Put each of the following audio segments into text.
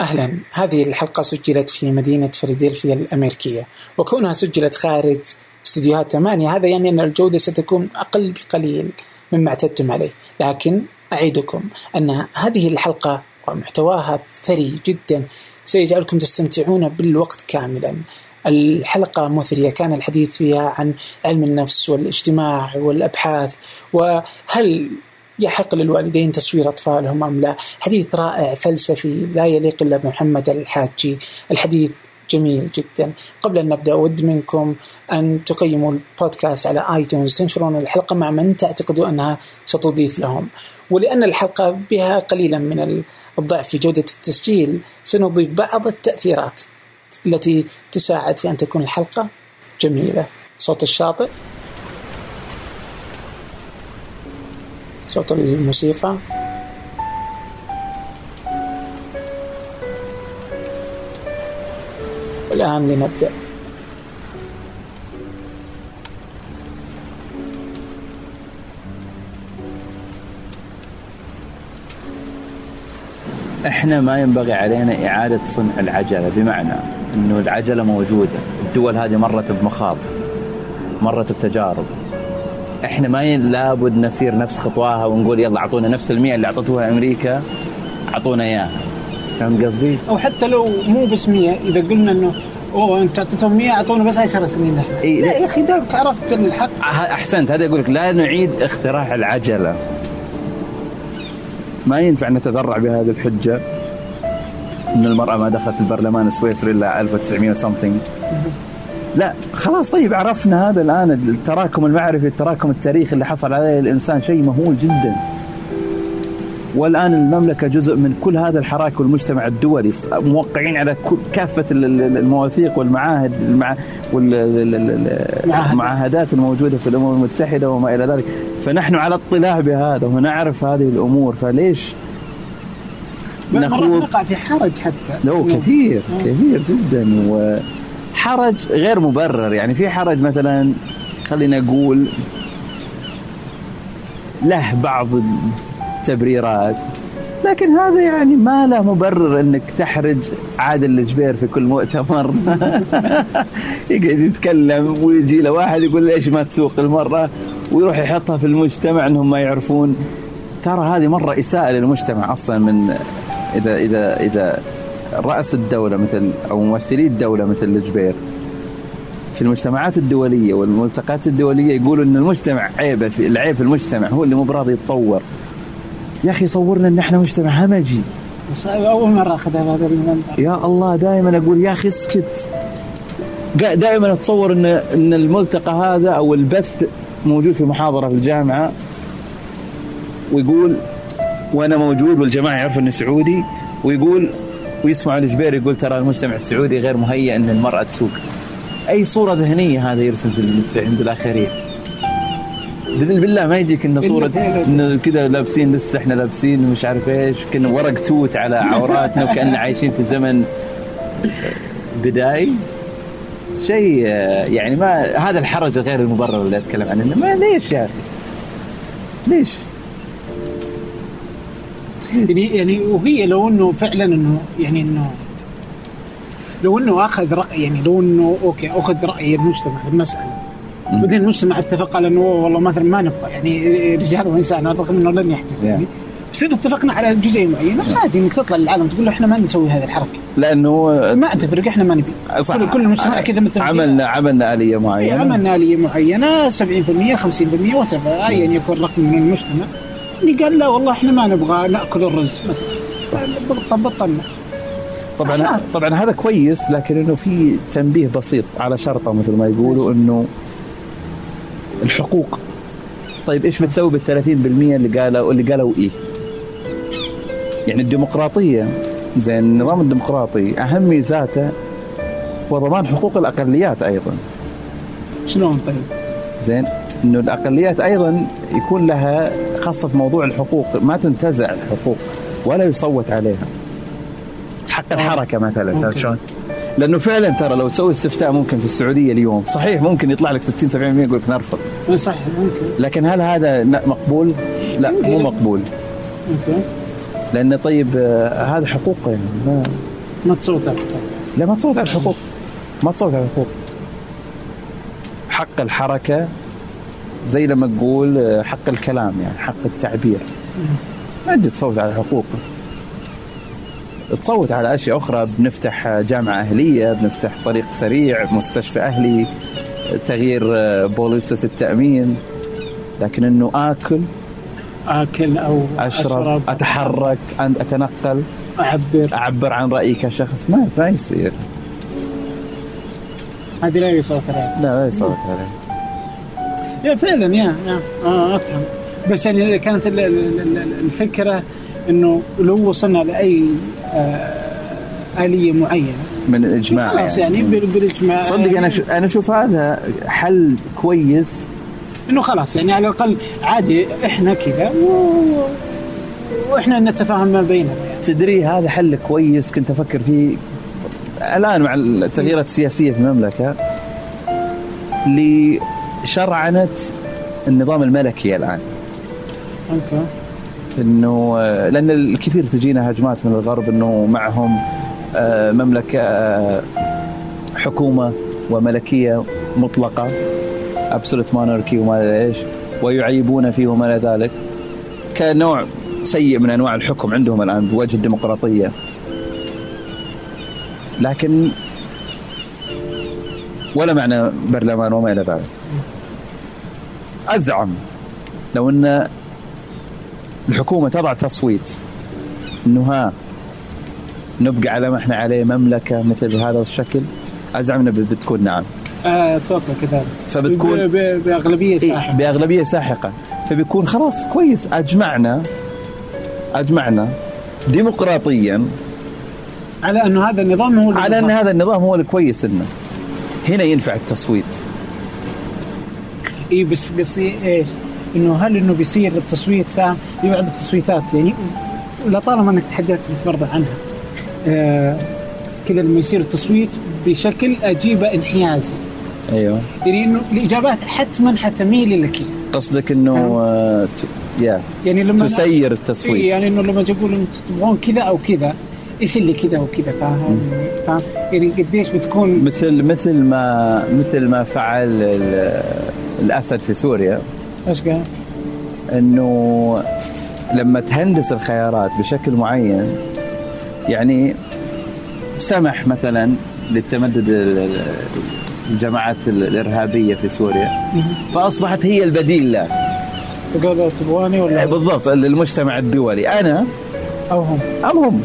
أهلا. هذه الحلقة سجلت في مدينة فيلادلفيا الأمريكية وكونها سجلت خارج استديوهات ثمانية هذا يعني أن الجودة ستكون أقل بقليل مما اعتدتم عليه. لكن أعيدكم أن هذه الحلقة ومحتواها ثري جدا. سيجعلكم تستمتعون بالوقت كاملا. الحلقة مثرية كان الحديث فيها عن علم النفس والاجتماع والأبحاث وهل يحق للوالدين تصوير أطفالهم أم لا. حديث رائع فلسفي لا يليق إلا بمحمد الحاجي. الحديث جميل جدا. قبل أن نبدأ أود منكم أن تقيموا البودكاست على آيتونز تنشرون الحلقة مع من تعتقدوا أنها ستضيف لهم. ولأن الحلقة بها قليلا من الضعف في جودة التسجيل سنضيف بعض التأثيرات التي تساعد في أن تكون الحلقة جميلة. صوت الشاطئ. صوت الموسيقى. والآن لنبدأ. إحنا ما ينبغي علينا إعادة صنع العجلة بمعنى إنه العجلة موجودة، الدول هذه مرت بمخاض مرت بتجارب. إحنا ما لابد نسير نفس خطواها ونقول يلا أعطونا نفس المية اللي أعطتوها أمريكا أعطونا إياها. فهمت قصدي؟ أو حتى لو مو بس 100 إذا قلنا إنه أوه أنت أعطيتهم 100 أعطونا بس 10 سنين إحنا إيه لا يا أخي دامك عرفت الحق. أحسنت. هذا يقول لك لا نعيد اختراع العجلة. ما ينفع نتذرع بهذه الحجة. إن المرأة ما دخلت البرلمان السويسري إلا 1900 وسمثينج لا خلاص طيب عرفنا هذا الآن التراكم المعرفي التراكم التاريخي اللي حصل عليه الإنسان شيء مهول جدا. والآن المملكة جزء من كل هذا الحراك والمجتمع الدولي موقعين على كافة المواثيق والمعاهد والمعاهدات الموجودة في الأمم المتحدة وما إلى ذلك. فنحن على اطلاع بهذا ونعرف هذه الأمور فليش نخوض؟ نقع في حرج حتى. لو كثير كثير جدا و حرج غير مبرر. يعني في حرج مثلا خلينا نقول له بعض التبريرات لكن هذا يعني ما له مبرر إنك تحرج عادل الجبير في كل مؤتمر. يقعد يتكلم ويجي له واحد يقول ليش ما تسوق المرة؟ ويروح يحطها في المجتمع إنهم ما يعرفون. ترى هذه مرة إساءة للمجتمع أصلا من إذا إذا إذا رأس الدولة مثل أو ممثلي الدولة مثل الجبير في المجتمعات الدولية والملتقيات الدولية يقولوا أن المجتمع عيبه في العيب في المجتمع هو اللي مو براضي يتطور. يا أخي صورنا أن إحنا مجتمع همجي. بس أول مرة أخذ هذا المنبر يا الله دائما أقول يا أخي اسكت. دائما أتصور أن أن الملتقى هذا أو البث موجود في محاضرة في الجامعة ويقول وأنا موجود والجماعة يعرفوا أني سعودي ويقول ويسمع الجبير يقول ترى المجتمع السعودي غير مهيئ إن المرأة تسوق. أي صورة ذهنية هذا يرسم في عند الآخرين. بإذن بالله ما يجيك انه صورة انه كذا لابسين لسه إحنا لابسين مش عارف إيش كنا ورق توت على عوراتنا وكأننا عايشين في زمن بدائي. شيء يعني ما هذا الحرج غير المبرر اللي أتكلم عنه ما ليش يا أخي؟ ليش؟ يعني يعني وهي لو إنه فعلا انه يعني إنه لو إنه أخذ راي يعني لو إنه أوكي أخذ رأي المجتمع في المساله بعدين المجتمع اتفق على إنه والله مثلا ما نبغى يعني رجال وإنسان رغم إنه لن يحتفل يعني بس إذا اتفقنا على جزئيه معينة عادي إنك تطلع للعالم تقول له إحنا ما نسوي هذه الحركة. لأنه ما تفرق إحنا ما نبي. صح. كل, كل المجتمع كذا متفق عملنا عملنا آلية معينة. إيه، عملنا آلية معينة 70% 50% وات ايا يكون رقم من المجتمع. اللي قال لا والله إحنا ما نبغى نأكل الرز بطلنا طبعا طبعا هذا كويس لكن إنه في تنبيه بسيط على شرطة مثل ما يقولوا إنه الحقوق طيب إيش بتسوي بال 30% اللي قالوا اللي قالوا إيه؟ يعني الديمقراطية زين النظام الديمقراطي أهم ميزاته هو ضمان حقوق الأقليات أيضا. شلون طيب؟ زين إنه الأقليات أيضا يكون لها خاصة في موضوع الحقوق ما تنتزع الحقوق ولا يصوت عليها. حق آه. الحركة مثلا شلون؟ لأنه فعلا ترى لو تسوي استفتاء ممكن في السعودية اليوم. صحيح ممكن يطلع لك 60 70% يقول لك نرفض. صح ممكن. لكن هل هذا مقبول؟ لا مو مقبول. ممكن. لأن طيب آه، هذا حقوق يعني ما ما تصوت على الحقوق. لا ما تصوت على الحقوق. ما تصوت على الحقوق. حق الحركة زي لما تقول آه، حق الكلام يعني حق التعبير. ما تجي تصوت على حقوق. تصوت على أشياء أخرى. بنفتح جامعة أهلية بنفتح طريق سريع مستشفى أهلي تغيير آه، بوليصة التأمين. لكن إنه آكل آكل أو أشرب أتحرك أن- أتنقل أعبر. أعبر عن رأيي كشخص. ما ما يصير. هذه لا يصوت عليها. لا لا يصوت عليه يا فعلا يا يا. آه أفهم. بس يعني كانت ال- ال- ال- الفكرة إنه لو وصلنا لأي آه آلية معينة. من الإجماع خلاص يعني بال- بالإجماع. صدق أنا شو أنا أشوف هذا حل كويس. إنه خلاص يعني على الأقل عادي إحنا كذا و... وإحنا نتفاهم ما بيننا. يعني تدري هذا حل كويس كنت أفكر فيه الآن مع التغييرات السياسية في المملكة لشرعنه النظام الملكي الآن. أوكي. إنه آه، لأن الكثير تجينا هجمات من الغرب إنه معهم آه، مملكة آه، حكومة وملكية مطلقة ابسولوت موناركي وما إيش ويعيبون فيه وما إلى ذلك. كنوع سيء من أنواع الحكم عندهم الآن بوجه الديمقراطية. لكن ولا معنى برلمان وما إلى ذلك. أزعم. لو إن الحكومة تضع تصويت إنه ها نبقى على ما إحنا عليه مملكة مثل هذا الشكل أزعم إنه بتكون نعم. آه، أتوقع كذلك. فبتكون- بأغلبية إيه ساحقة. بأغلبية ساحقة. فبيكون خلاص كويس أجمعنا أجمعنا ديمقراطيا على انه هذا النظام هو على أن. هذا النظام هو الكويس إنه. هنا ينفع التصويت. اي بس قصدي إيش؟ إنه هل إنه بيصير التصويت فاهم؟ في بعض التصويتات يعني لطالما إنك تحدثت برضه عنها. آه كذا لما يصير التصويت بشكل اجيبه انحيازي، أيوه يعني إنه الإجابات حتما حتميل لك قصدك إنه آه، ت- يا يعني لما أنا- تسير إيه التصويت يعني إنه لما تقول تبغون كذا أو كذا إيش اللي كذا وكذا فاهم؟ فاهم؟ يعني قديش بتكون مثل مثل ما مثل ما فعل الأسد في سوريا. إيش قال؟ إنه لما تهندس الخيارات بشكل معين يعني سمح مثلا للتمدد ال- ال- الجماعات ال- الإرهابية في سوريا. فأصبحت هي البديل له. تقول تبغاني ولا؟ بالضبط المجتمع الدولي. أنا؟ أو هم؟ ام هم.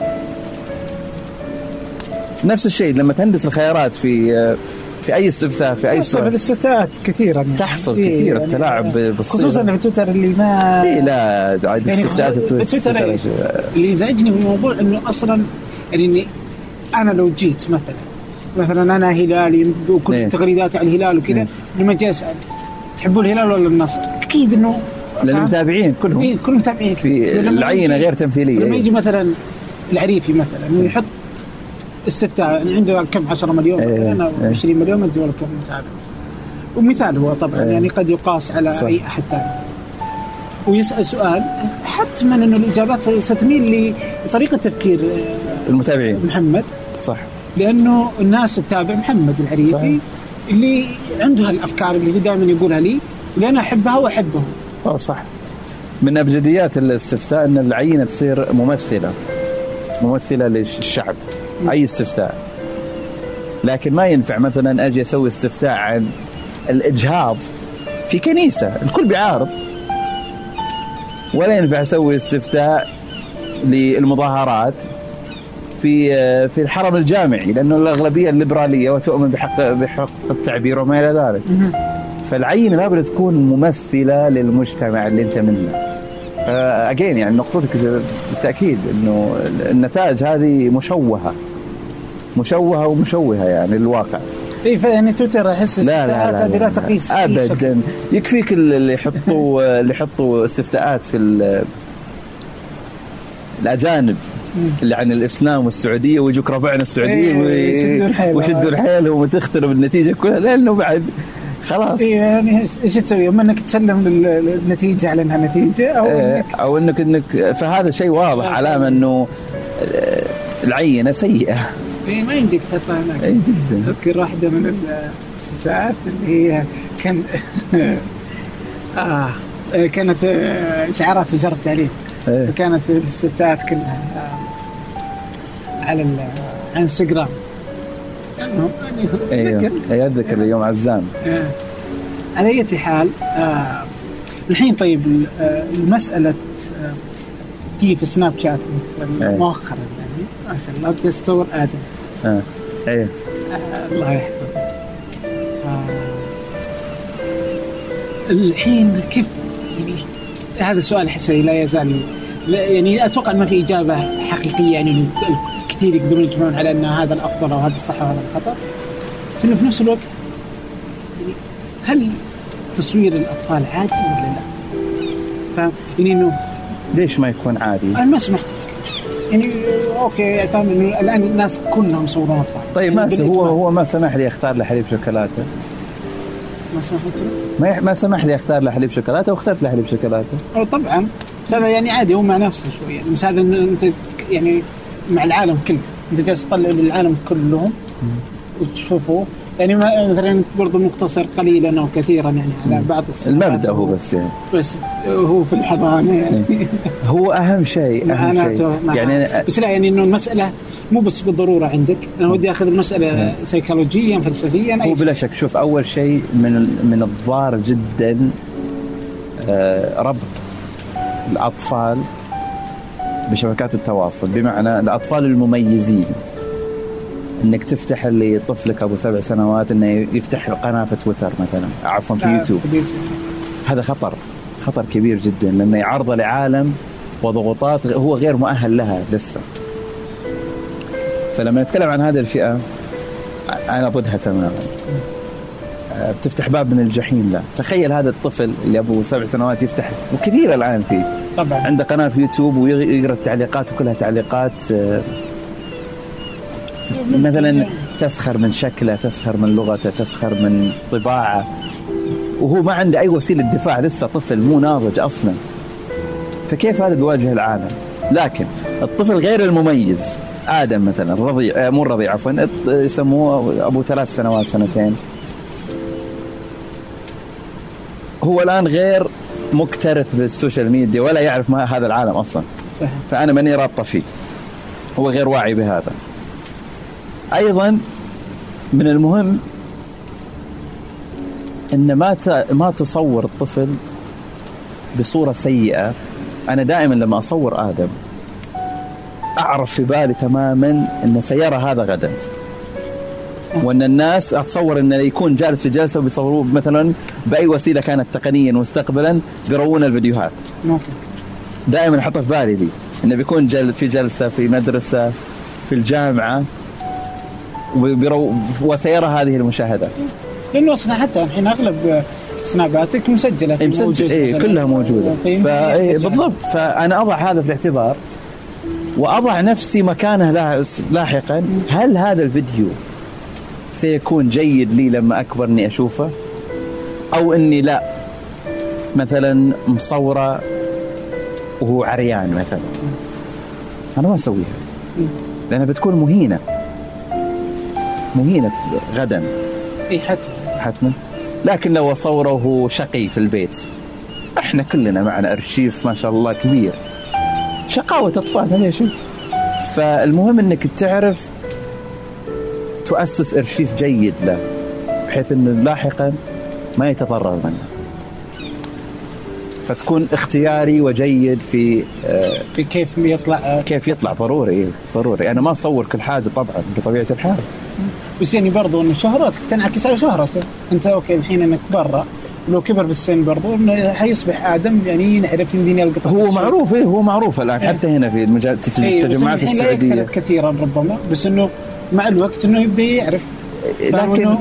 نفس الشيء لما تهندس الخيارات في في أي استفتاء في أي تحصل سؤال الاستفتاءات كثيرا يعني. تحصل إيه كثير يعني التلاعب بالصيغة. خصوصا في تويتر اللي ما إيه لا عاد يعني استفتاءات في تويتر؟ اللي يزعجني من الموضوع إنه أصلا يعني إني أنا لو جيت مثلا مثلا أنا هلالي وكل إيه. تغريداتي على الهلال وكذا إيه. لما أجي أسأل تحبوا الهلال ولا النصر؟ أكيد إنه للمتابعين كلهم إيه كلهم متابعين في العينة غير تمثيلية لما إيه. يجي مثلا العريفي مثلا إنه يحط استفتاء يعني عنده كم؟ 10 مليون؟ إيه، مثلا أو إيه. 20 مليون ما أدري والله كم متابع. ومثال هو طبعا إيه. يعني قد يقاس على صح. أي أحد ثاني. ويسأل سؤال حتما إنه الإجابات ستميل لطريقة تفكير آه، المتابعين. محمد. صح. لأنه الناس تتابع محمد العريفي صحيح. اللي عنده هالأفكار اللي دائما يقولها لي اللي أنا أحبها وأحبه. أوه صح. من أبجديات الاستفتاء إن العينة تصير ممثلة. ممثلة للشعب. أي استفتاء. لكن ما ينفع مثلا أجي أسوي استفتاء عن الإجهاض في كنيسة. الكل بيعارض ولا ينفع أسوي استفتاء للمظاهرات في في الحرم الجامعي لأنه الأغلبية الليبرالية وتؤمن بحق بحق التعبير وما إلى ذلك. فالعينه لابد تكون ممثلة للمجتمع اللي أنت منه. اجين يعني نقطتك بالتأكيد إنه النتائج هذه مشوهة. مشوهة ومشوهة يعني للواقع اي يعني تويتر أحس لا لا لا, لا, لا تقيس. ابدا يكفيك اللي يحطوا اللي يحطوا استفتاءات في ال- الأجانب اللي عن الإسلام والسعودية ويجوك ربعنا السعودية إيه،. ويشدوا حيلهم وتخترب النتيجة كلها لأنه بعد خلاص إيه يعني إيش تسوي؟ اما إنك تسلم النتيجه على إنها نتيجة أو إيه، انك أو انك انك فهذا شيء واضح آه. علامه إنه العينة سيئة إيه ما يمديك تحطها هناك أي جدا. اذكر واحدة من الاستفتاءات اللي هي كان آه كانت آه، شعارات وزاره التعليم إيه. كانت الاستفتاءات كلها آه، على ال- عن انستغرام المهم، يعني أيوه. ذكر اي أتذكر اليوم عزام. آه، على أي حال آه، الحين طيب آه، المسألة آه، في في سناب شات إيه. مؤخرا يعني ما شاء الله بتصور آدم. آه. إيه الله يحفظه آه، الحين كيف يعني هذا السؤال احسه لا يزال لا يعني أتوقع ما في إجابة حقيقية يعني كثير يقدرون يجمعون على أن هذا الأفضل أو هذا الصح وهذا الخطأ بس إنه في نفس الوقت يعني هل تصوير الأطفال عادي ولا لا؟ فاهم؟ يعني إنه ليش ما يكون عادي؟ أنا ما سمحت يعني أوكي فاهم إنه الآن الناس كلهم يصورون اطفال طيب يعني ما س- هو. هو ما سمح لي أختار له حليب شوكولاتة. ما سمحت ما ما سمح لي أختار له حليب شوكولاتة واخترت له حليب شوكولاتة. طبعا بس هذا يعني عادي هو مع نفسه شوي يعني بس هذا أنت يعني مع العالم كله. أنت جالس تطلع للعالم كلهم وتشوفه. يعني ما- مثلا برضه مقتصر قليلا أو كثيرا يعني على بعض السنوات المبدأ هو بس يعني. بس هو في الحضانة يعني. هو أهم شيء أهم شيء. يعني بس لا يعني إنه المسألة مو بس بالضرورة عندك. أنا ودي أخذ المسألة سيكولوجيا فلسفيا هو بلا شك. شوف أول شيء من من الضار جدا آه، ربط الأطفال بشبكات التواصل. بمعنى الأطفال المميزين. إنك تفتح لطفلك أبو سبع سنوات إنه يفتح قناة في تويتر مثلا عفوا في آه، يوتيوب. هذا خطر خطر كبير جدا لأنه يعرضه لعالم وضغوطات هو غير مؤهل لها لسه. فلما نتكلم عن هذه الفئة أنا ضدها تماما. آه، بتفتح باب من الجحيم له تخيل هذا الطفل اللي أبو سبع سنوات يفتح وكثير الآن فيه طبعا. عنده قناة في يوتيوب ويقرا التعليقات وكلها تعليقات آه، مثلا تسخر من شكله تسخر من لغته تسخر من طباعه. وهو ما عنده أي وسيلة دفاع لسه طفل مو ناضج أصلا. فكيف هذا بيواجه العالم؟ لكن الطفل غير المميز. آدم مثلا الرضيع آه، مو الرضيع عفوا يسموه أبو ثلاث سنوات سنتين. هو الآن غير مكترث بالسوشيال ميديا ولا يعرف ما هذا العالم أصلا. صحيح. فأنا ماني رابطة فيه. هو غير واعي بهذا. أيضا من المهم إن ما ما تصور الطفل بصورة سيئة. أنا دائما لما أصور آدم أعرف في بالي تماما ان سيرى هذا غدا. وإن الناس أتصور إنه يكون جالس في جلسة وبيصوروه مثلا بأي وسيلة كانت تقنيا مستقبلا بيروون الفيديوهات. ممكن دائما احطها في بالي دي إنه بيكون جل في جلسة في مدرسة في الجامعة. وسيرى هذه المشاهدات لأنه أصلا حتى الحين أغلب سناباتك مسجلة. في مسجل موجز اي مثلاً. كلها موجودة. فا إيه بالضبط. فأنا أضع هذا في الاعتبار وأضع نفسي مكانه لا- لاحقا. هل هذا الفيديو سيكون جيد لي لما أكبر إني أشوفه؟ أو إني لا؟ مثلا مصورة وهو عريان مثلا. أنا ما أسويها. لأنها بتكون مهينة. مهينة غدا. اي حتى حتما. لكن لو اصوره وهو شقي في البيت. إحنا كلنا معنا أرشيف ما شاء الله كبير. شقاوة أطفال هذا شيء فالمهم إنك تعرف تؤسس أرشيف جيد له بحيث إنه لاحقا ما يتضرر منه. فتكون اختياري وجيد في آه، في كيف يطلع. كيف يطلع. ضروري ضروري. أنا ما أصور كل حاجة طبعا بطبيعة الحال. بس يعني برضو إنه شهرتك تنعكس على شهرته أنت أوكي الحين إنك برا لو كبر بالسن برضو إنه حيصبح آدم يعني نعرف يمديني القطه هو. معروف إيه هو معروف الآن إيه. حتى هنا في إيه، بس التجمعات لا السعودية. كثيرا ربما بس إنه مع الوقت إنه يبدأ يعرف. فاهم لكن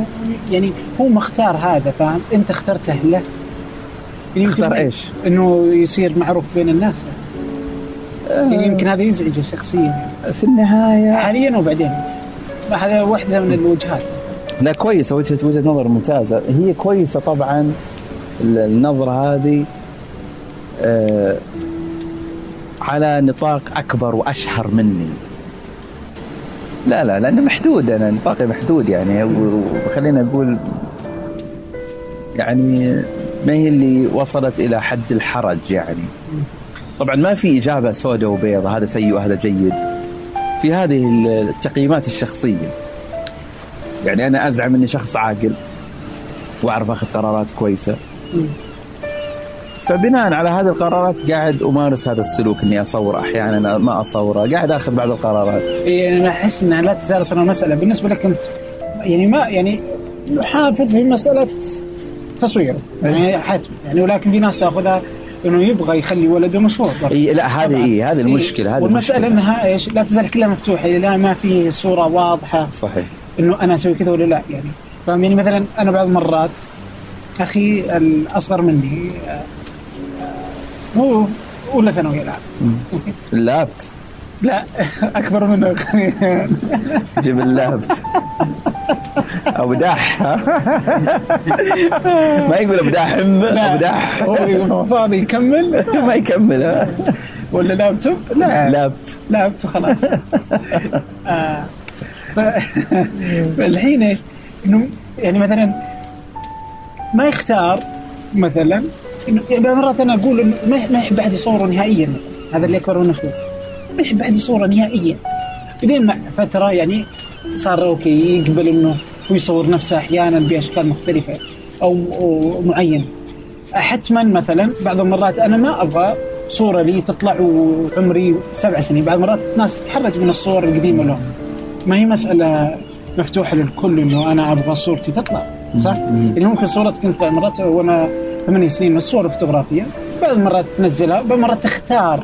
يعني هو ما اختار هذا فاهم؟ أنت اخترته له. يعني اختار إيش؟ إنه يصير معروف بين الناس. يعني يمكن هذا يزعجه شخصيا. في النهاية حاليا وبعدين. هذا واحدة من الوجهات. لا كويسة وجهه وجهة نظر ممتازة. هي كويسة طبعا ال- النظرة هذه آه على نطاق أكبر وأشهر مني. لا لا لأنه محدود أنا نطاقي محدود يعني. وخلينا نقول يعني ما هي اللي وصلت إلى حد الحرج يعني. طبعا ما في إجابة سوداء وبيضاء هذا سيء وهذا جيد. في هذه التقييمات الشخصية. يعني أنا أزعم إني شخص عاقل وأعرف أخذ قرارات كويسة. فبناء على هذه القرارات قاعد أمارس هذا السلوك إني أصور أحيانا ما أصوره قاعد آخذ بعض القرارات. يعني أنا أحس إنها لا تزال أصلا المسألة. بالنسبة لك أنت يعني ما يعني محافظ في مسألة تصويره يعني حتم. يعني ولكن في ناس تاخذها إنه يبغى يخلي ولده مشهور إي لا هذه إي هذه المشكلة هذه والمسألة إنها إيش؟ لا تزال كلها مفتوحة لا ما في صورة واضحة صحيح. إنه أنا أسوي كذا ولا لا يعني. فاهم؟ يعني مثلا أنا بعض المرات أخي الأصغر مني هو اولى ثانوي الآن. اللابت. لا أكبر منه. جيب اللابت. أبو داح. ما يقول أبو داح. أبو هو فاضي يكمل؟ ما يكمل. ولا لابتوب؟ لا. لابت. لابت خلاص. آه. فالحين إيش؟ إنه يعني مثلا ما يختار مثلا إنه يعني مرات أنا أقول إنه ما يحب أحد يصوره نهائيا. هذا اللي اكبر منه شوي ما يحب أحد يصوره نهائيا. بعدين مع فترة يعني صار أوكي يقبل إنه هو يصور نفسه أحيانا بأشكال مختلفة أو, أو معينه حتما مثلا بعض المرات أنا ما أبغى صورة لي تطلع وعمري سبع سنين. بعض المرات ناس تتحرج من الصور القديمة لهم. ما هي مسألة مفتوحة للكل إنه أنا أبغى صورتي تطلع صح؟ يعني ممكن صورتك كنت مرات وأنا ثمانية سنين من الصور الفوتوغرافية. بعض المرات تنزلها بعض المرات تختار.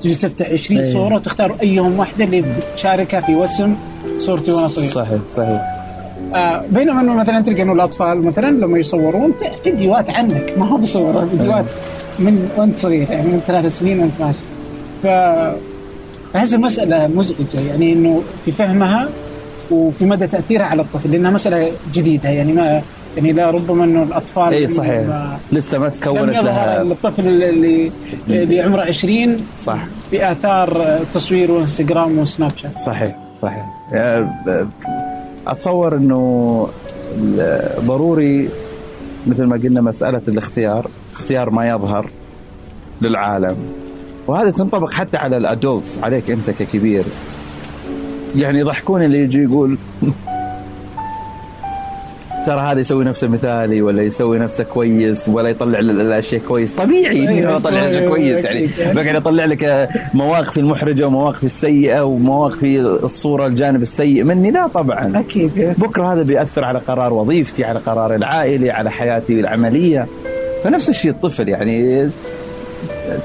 تجي تفتح 20 أيه. صورة وتختار أيهم واحدة اللي تشاركها في وسم صورتي وأنا صغير. صحيح صحيح. آه بينما إنه مثلا تلقى إنه الأطفال مثلا لما يصورون فيديوهات عنك ما هو بصور فيديوهات من وأنت صغير يعني من ثلاث سنين وأنت ماشي. ف أحس المسألة مزعجة يعني إنه في فهمها وفي مدى تأثيرها على الطفل لأنها مسألة جديدة يعني ما يعني لا ربما إنه الأطفال إي صحيح. لسه ما تكونت لها. الطفل اللي اللي عمره 20 صح. بآثار تصوير وإنستغرام وسناب شات. صحيح صحيح. أتصور إنه ضروري مثل ما قلنا مسألة الاختيار اختيار ما يظهر للعالم. وهذا تنطبق حتى على الأدولتس عليك أنت ككبير. يعني يضحكون اللي يجي يقول ترى هذا يسوي نفسه مثالي ولا يسوي نفسه كويس ولا يطلع الأشياء كويس. طبيعي انه أيوة، يطلع الأشياء كويس يعني. بقعد أطلع لك مواقف المحرجة ومواقف السيئة ومواقف الصورة الجانب السيء مني. لا طبعا. أكيد. بكرة هذا بيأثر على قرار وظيفتي على قراري العائلي على حياتي العملية. فنفس الشيء الطفل يعني.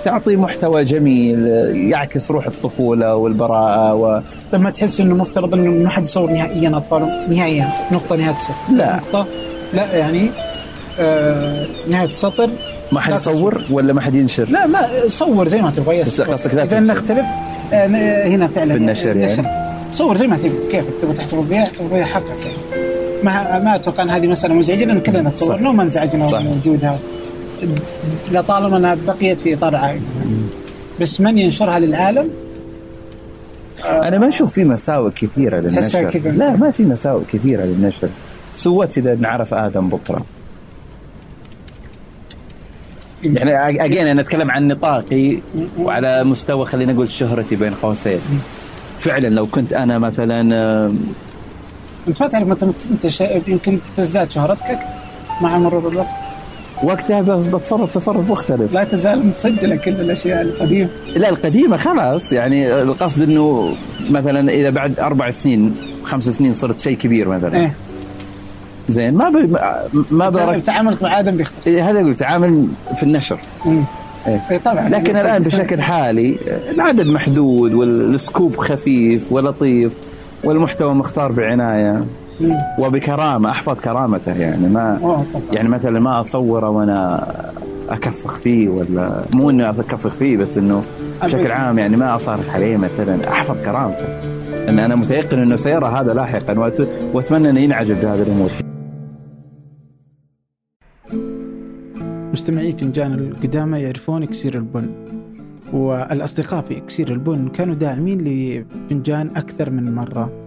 تعطي محتوى جميل يعكس روح الطفولة والبراءة و... لما تحس إنه مفترض إنه ما حد يصور نهائيا أطفاله؟ نهائيا نقطة نهاية السطر. لا. نقطة. لا يعني آه نهاية السطر. ما حد يصور ولا ما حد ينشر؟ لا ما صور زي ما تبغى بس قصدك لا إذا نختلف آه هنا فعلا. بالنشر يعني. صور زي ما تبغى. كيف؟ تبغى تحتفظ بها احتفظ بها حقك يعني. ما ما أتوقع إن هذه مسألة مزعجة لأن كلنا نتصور. لو ما انزعجنا من وجودها. لطالما أنها بقيت في اطار عائلي بس من ينشرها للعالم؟ أنا ما أشوف في مساوئ كثيرة للنشر. لا ما في مساوئ كثيرة للنشر. سوت إذا انعرف آدم بكرة. يعني اجين أنا أتكلم عن نطاقي وعلى مستوى خلينا نقول شهرتي بين قوسين. فعلا لو كنت أنا مثلا انت ما تعرف متى أنت يمكن تزداد شهرتك مع مرور الوقت. وقتها بتصرف تصرف مختلف. لا تزال مسجلة كل الأشياء القديمة. لا القديمة خلاص يعني القصد إنه مثلا إذا بعد أربع سنين خمس سنين صرت شيء كبير مثلا. إيه؟ زين ما ب... ما برك تعاملك مع آدم بيختلف إيه هذا قلت تعامل في النشر. إيه. إيه. طبعا. لكن الآن بشكل حالي العدد محدود والسكوب خفيف ولطيف والمحتوى مختار بعناية. وبكرامة أحفظ كرامته يعني ما يعني مثلا ما أصوره وأنا أكفخ فيه ولا مو إني أكفخ فيه بس إنه بشكل عام يعني ما أصارخ عليه مثلا أحفظ كرامته. إن أنا متيقن إنه سيرى هذا لاحقا وأتمنى إنه ينعجب بهذه الأمور. مستمعي فنجان القدامى يعرفون إكسير البن والأصدقاء في إكسير البن كانوا داعمين لفنجان أكثر من مرة.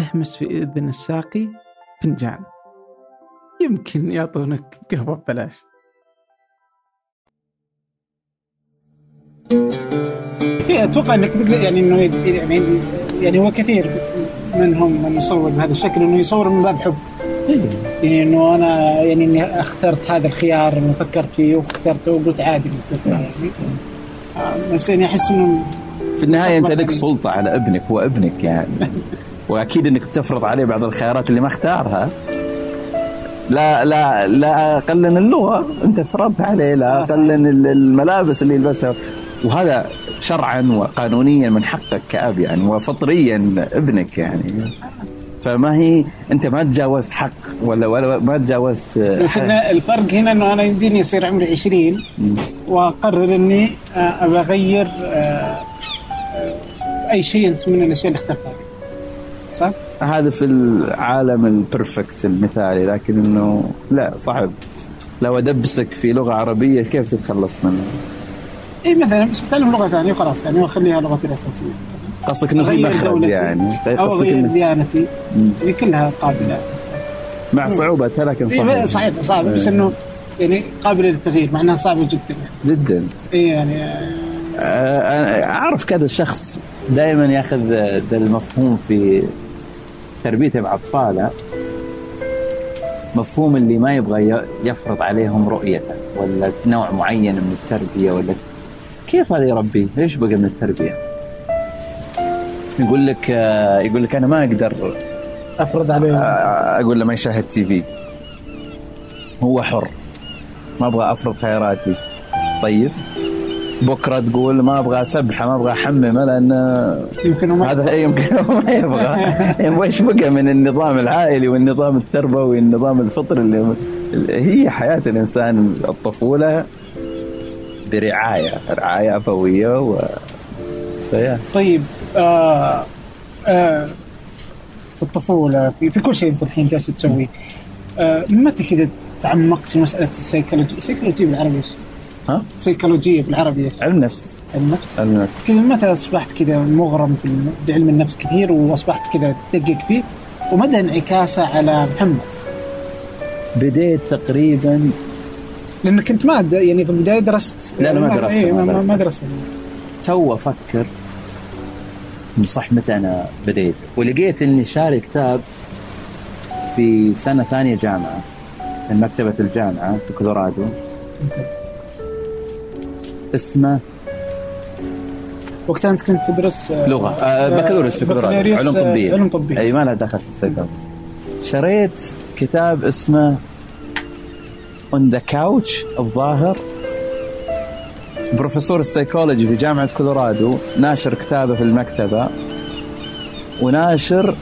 اهمس في إذن الساقي فنجان. يمكن يعطونك قهوة ببلاش. في أتوقع إنك تقدر يعني إنه يعني يعني هو كثير منهم من يصور بهذا الشكل إنه يصور من باب حب. يعني إنه أنا يعني إني أخترت هذا الخيار إنه فكرت فيه واخترته وقلت عادي. يعني بس يعني أحس إنه في النهاية أنت لك سلطة على ابنك هو ابنك يعني. وأكيد إنك بتفرض عليه بعض الخيارات اللي ما اختارها. لا لا لا أقلن اللغة. أنت فرضت عليه لا أقلن الملابس اللي يلبسها. وهذا شرعا وقانونيا من حقك كأب يعني وفطريا ابنك يعني. فما هي أنت ما تجاوزت حق ولا ولا ما تجاوزت بس الفرق هنا إنه أنا يمديني يصير عمري 20 وأقرر إني آه، أبغى اغير آه، آه، أي شيء أنت من الأشياء اللي اخترتها. صح؟ هذا في العالم البرفكت المثالي لكن إنه لا صعب. لو أدبسك في لغة عربية كيف تتخلص منها؟ اي مثلا بس بتعلم لغة ثانية وخلاص يعني اخليها لغتي الاساسيه قصدك إنه في مخرج يعني؟ أو أغير ديانتي هي كلها قابلة. مع صعوبتها لكن صعبة. صحيح صعبه بس إنه يعني قابله للتغيير مع إنها صعبة جدا. يعني. جدا. اي يعني آه، أعرف كذا شخص دائما ياخذ ذا المفهوم في تربيته مع اطفاله مفهوم اللي ما يبغى يفرض عليهم رؤيته ولا نوع معين من التربية ولا كيف هذا يربي؟ إيش بقى من التربية؟ يقول لك يقول لك أنا ما أقدر أفرض عليه أقول له ما يشاهد تي في. هو حر. ما أبغى أفرض خياراتي. طيب. بكرة تقول ما أبغى اسبحه ما أبغى أحممه لأن يمكن ما هذا يمكن ما يبغى يبغى إيش بقى من النظام العائلي والنظام التربوي والنظام الفطري اللي هي حياة الإنسان الطفولة برعاية رعاية أبوية و فيا. طيب آه آه في الطفولة في, في كل شيء أنت الحين جالس تسويه آه متى كذا تعمقت في مسألة ال psychology ال psychology بالعربي؟ ها؟ سيكولوجية بالعربي؟ علم نفس علم نفس؟ علم نفس كذا متى أصبحت كذا مغرم بعلم النفس كثير وأصبحت كذا تدقق فيه ومدى انعكاسه على محمد؟ بديت تقريبا لانك كنت ما يعني في البداية درست لا لا ما درست إيه ما, ما درست تو أفكر صح متى أنا بديت ولقيت إني شاري كتاب في سنة ثانية جامعة من مكتبه الجامعة في كولورادو اسمه؟ وقتها أنت كنت تدرس آه، لغة. آه بكالوريوس في كولورادو علوم طبية. علوم طبية. أي ما لها دخل في السيكولوجي شريت كتاب اسمه On the Couch الظاهر. بروفيسور السيكولوجي في جامعة كولورادو ناشر كتابه في المكتبة وناشر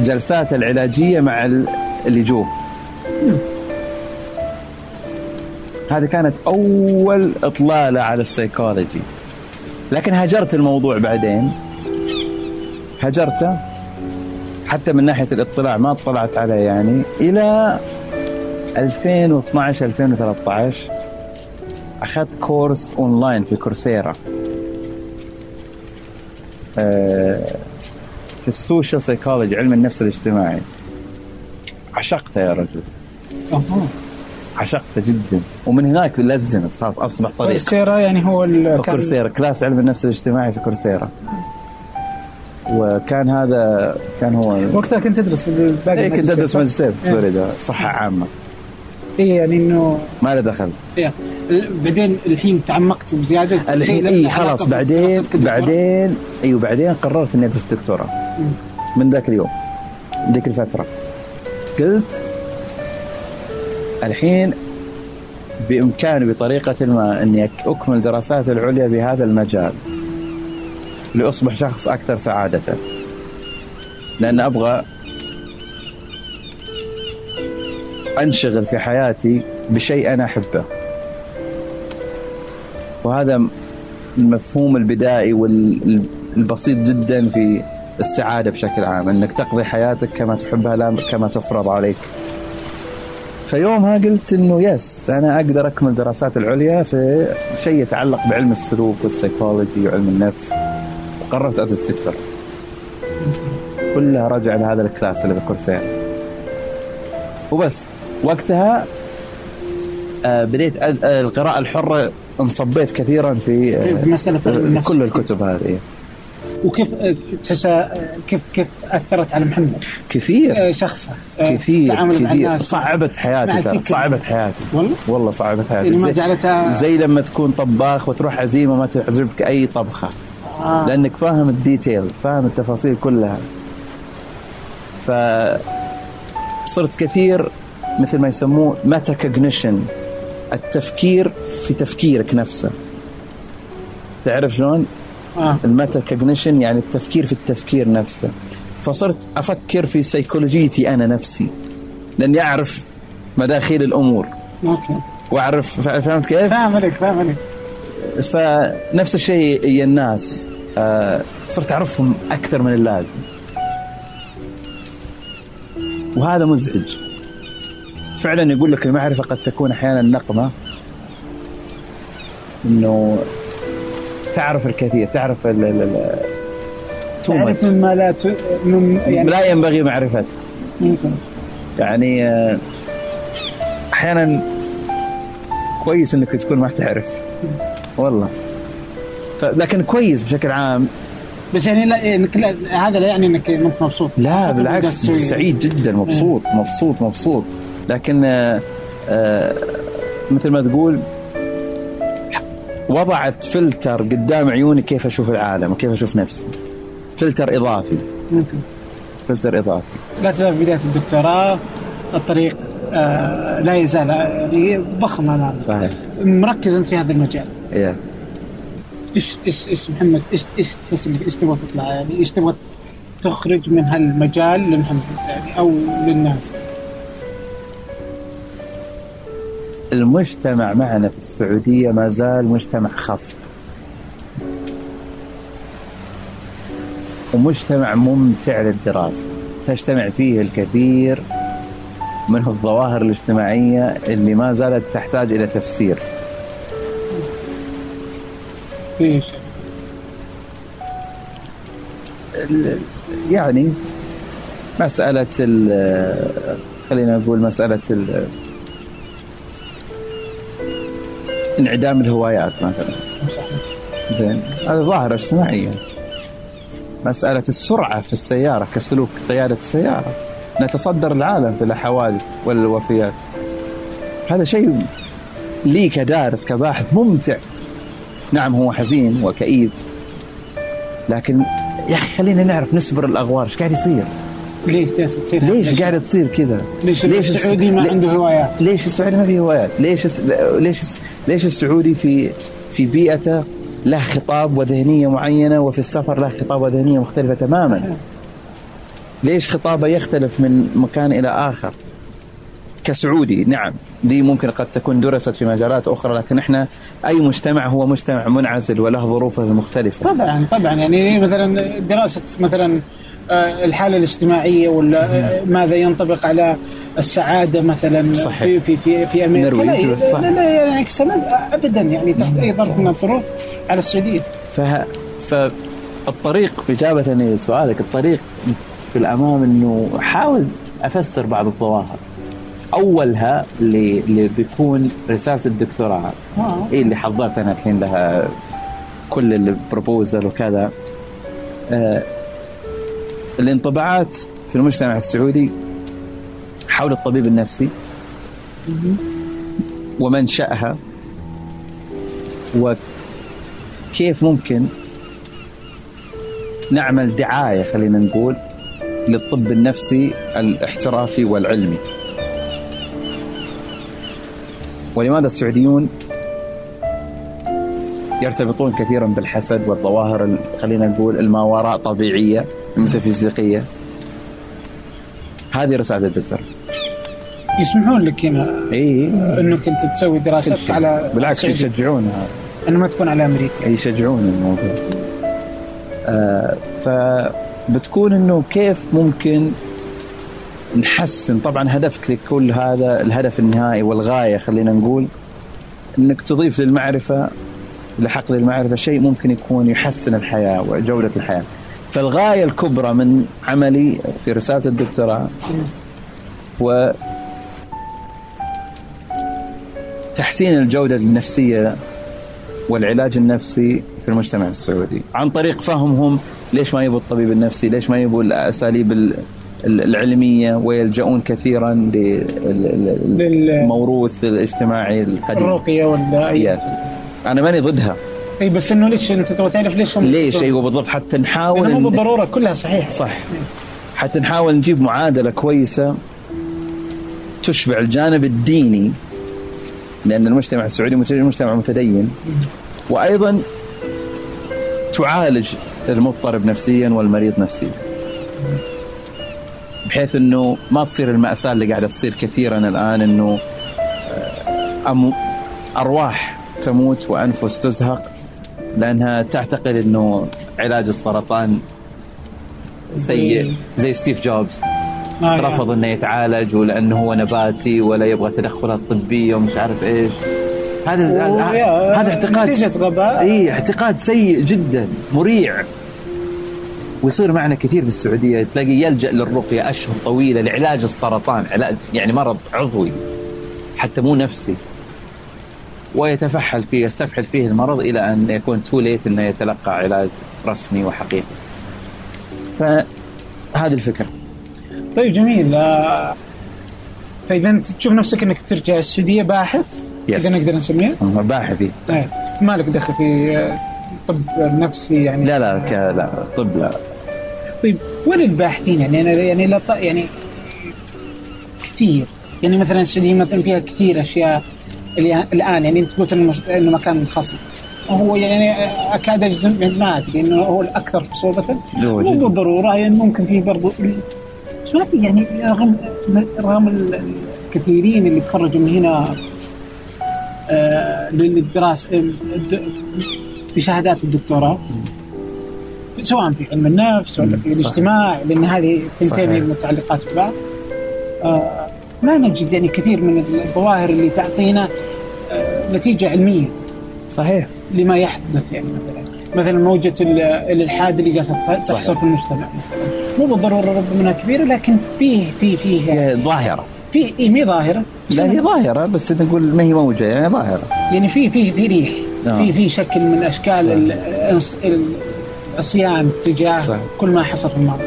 جلساته العلاجية مع اللجوء هذه كانت أول إطلالة على السيكولوجي. لكن هجرت الموضوع بعدين. هجرته حتى من ناحية الاطلاع ما اطلعت عليه يعني. إلى 2012 2013 أخذت course online في كورسيرا. آه، في ال social psychology علم النفس الاجتماعي. عشقته يا رجل. عشقته جدا. ومن هناك لزمت خلاص أصبح طريق. كورسيرا يعني هو كورسيرا class علم النفس الاجتماعي في كورسيرا. وكان هذا كان هو وقتها كنت تدرس باقي إيه كنت أدرس؟ ماجستير في إيه. فلوريدا صحة عامة. إيه يعني انه ما له دخل. إيه. بعدين الحين تعمقت بزيادة. الحين اي خلاص بعدين؟ بعدين إيوه بعدين قررت إني أدرس دكتوراه. من ذاك اليوم. ذيك الفترة. قلت الحين بإمكاني بطريقة ما أني أك- أكمل دراساتي العليا بهذا المجال لأصبح شخص أكثر سعادة. لأن أبغى أنشغل في حياتي بشيء أنا أحبه. وهذا المفهوم البدائي والبسيط جدا في السعادة بشكل عام أنك تقضي حياتك كما تحبها لا كما تفرض عليك. فيومها قلت إنه yes أنا أقدر أكمل دراسات العليا في شيء يتعلق بعلم السلوك والسيكولوجي وعلم النفس. وقررت أدرس دكتور كلها راجع لهذا الكلاس اللي بكورسيرا وبس. وقتها آه، بديت آه، القراءة الحرة انصبيت كثيرا في آه، في مسألة. كل الكتب هذه. وكيف آه، تحسها آه، كيف كيف أثرت على محمد؟ كثير. آه، شخص آه، كثير تعامل مع كثير. الناس صعبت حياتي ترى. صعبت حياتي. والله؟ والله صعبت حياتي. يعني ما زي, جعلتها زي لما تكون طباخ وتروح عزيمة ما تعجبك أي طبخة. آه. لأنك فاهم ال detail فاهم التفاصيل كلها. ف صرت كثير مثل ما يسموه metacognition التفكير في تفكيرك نفسه. تعرف شلون؟ آه. ال metacognition يعني التفكير في التفكير نفسه. فصرت أفكر في سيكولوجيتي أنا نفسي لأني أعرف مداخيل الأمور. okay. وأعرف فهمت كيف؟ فاهم عليك فاهم عليك. فنفس الشيء هي الناس. آه، صرت أعرفهم أكثر من اللازم. وهذا مزعج. فعلا يقول لك المعرفة قد تكون أحيانا نقمة. إنه تعرف الكثير تعرف ال ال ال تعرف. مما لا ت... من يعني لا ينبغي معرفته يعني آه، أحيانا كويس إنك تكون ما تعرف. والله. ف... لكن كويس بشكل عام. بس يعني لا إنك لا هذا لا يعني إنك انت مبسوط. لا بالعكس. سعيد جدا مبسوط مبسوط مبسوط. لكن آه، آه، مثل ما تقول وضعت فلتر قدام عيوني كيف أشوف العالم وكيف أشوف نفسي. فلتر إضافي. فلتر إضافي. لا تزال في بداية الدكتوراه. الطريق آه لا يزال آه، ضخم امامك صحيح. مركز انت في هذا المجال. yeah. إيش إيش إيش محمد إيش إيش تحس إيش تبغى تطلع؟ يعني إيش تبغى تخرج من هالمجال لمحمد يعني أو للناس؟ المجتمع معنا في السعودية ما زال مجتمع خصب ومجتمع ممتع للدراسة. تجتمع فيه الكثير من الظواهر الاجتماعية اللي ما زالت تحتاج إلى تفسير. ال- يعني مسألة ال- خلينا نقول مسألة انعدام الهوايات مثلا. زين. هذا ظاهرة اجتماعية. مسألة السرعة في السيارة كسلوك قيادة السيارة. نتصدر العالم في الحوادث والوفيات. هذا شيء لي كدارس كباحث ممتع. نعم هو حزين وكئيب. لكن يا أخي خلينا نعرف نسبر الأغوار إيش قاعد يصير؟ ليش تصير ليش قاعدة تصير كذا؟ ليش, ليش السعودي ما عنده هوايات ليش السعودي ما فيه هوايات؟ ليش الس- ليش الس- ليش السعودي في في بيئته له خطاب وذهنية معينة وفي السفر له خطاب وذهنية مختلفة تماما؟ ليش خطابه يختلف من مكان إلى آخر؟ كسعودي نعم دي ممكن قد تكون درست في مجالات أخرى لكن إحنا أي مجتمع هو مجتمع منعزل وله ظروفه المختلفة طبعا طبعا يعني مثلا دراسة مثلا الحالة الاجتماعية ولا آه، ماذا ينطبق على السعادة مثلا صحيح. في في في, في أمريكا؟ لا, صح. لا, لا يعني سند ابدا يعني تحت أي ظرف من الظروف على السعودية. فه... فالطريق إجابة لسؤالك الطريق في الأمام أنه حاول أفسر بعض الظواهر. أولها اللي, اللي بيكون رسالة الدكتوراه. آه. إيه اللي حضرت أنا الحين لها كل البروبوزل وكذا. آه الانطباعات في المجتمع السعودي حول الطبيب النفسي ومنشأها وكيف ممكن نعمل دعاية خلينا نقول للطب النفسي الاحترافي والعلمي. ولماذا السعوديون يرتبطون كثيرا بالحسد والظواهر خلينا نقول الماوراء طبيعية الميتافيزيقية. هذه رسالة الدكتور. يسمحون لك هنا إي. إنك أنت تسوي دراسات على بالعكس يشجعون. انه ما تكون على أمريكا. يشجعون الموضوع. آه فبتكون إنه كيف ممكن نحسن طبعا هدفك لكل هذا الهدف النهائي والغاية خلينا نقول إنك تضيف للمعرفة لحقل المعرفة شيء ممكن يكون يحسن الحياة وجودة الحياة. فالغاية الكبرى من عملي في رسالة الدكتوراه و تحسين الجودة النفسية والعلاج النفسي في المجتمع السعودي. عن طريق فهمهم ليش ما يبوا الطبيب النفسي ليش ما يبوا الأساليب العلمية ويلجؤون كثيرا للموروث الاجتماعي القديم. الرقية ولا أنا ماني ضدها. إي بس إنه ليش أنت تبغى تعرف ليش ليش؟ أيوه بالضبط. حتى نحاول مو بالضرورة كلها صحيح صح. حتى نحاول نجيب معادلة كويسة تشبع الجانب الديني لأن المجتمع السعودي مجتمع متدين. وأيضا تعالج المضطرب نفسيا والمريض نفسيا. بحيث إنه ما تصير المأساة اللي قاعدة تصير كثيرا الآن إنه آه، أرواح تموت وأنفس تزهق لأنها تعتقد إنه علاج السرطان سيء زي ستيف جوبز. آه رفض إنه يتعالج ولأنه هو نباتي ولا يبغى تدخلات طبية ومش عارف إيش. هذا هذا اعتقاد اي اعتقاد سيء جدا مريع. ويصير معنا كثير في السعودية. تلاقي يلجأ للرقية أشهر طويلة لعلاج السرطان علاج يعني مرض عضوي حتى مو نفسي. ويتفحل فيه يستفحل فيه المرض إلى أن يكون تو ليت إنه يتلقى علاج رسمي وحقيقي. فهذه الفكرة. طيب جميل. آه، فإذا انت تشوف نفسك إنك ترجع السعودية باحث؟ إذا نقدر نسميه؟ باحثي طيب. ما لك دخل في آه، طب نفسي يعني؟ لا لا ك... لا طب لا. طيب وين الباحثين؟ يعني أنا يعني لا يعني كثير. يعني مثلا السعودية مثلا فيها كثير أشياء. الان يعني أنت قلت إنه مكان منخصم. هو يعني اكاد اجزم ما أدري إنه هو الأكثر صعوبة. مو بالضروره يعني ممكن في برضو يعني رغم رغم الكثيرين اللي تخرجوا من هنا آه للدراسه بشهادات الدكتوراه سواء في علم النفس ولا في الاجتماع لأن هذه تنتين المتعلقات ببعض آه ما نجد يعني كثير من الظواهر اللي تعطينا آه نتيجة علمية. صحيح. لما يحدث يعني مثلا مثلا موجة الإلحاد اللي جالسة تحصل في المجتمع. مثلا مو بالضرورة ربما انها كبيره لكن فيه فيه فيه ظاهرة. في إيه مي ظاهرة. لا هي ظاهرة بس نقول ما هي موجة يعني ظاهرة. يعني في في في ريح. في في شكل من أشكال العصيان تجاه. كل ما حصل في الماضي.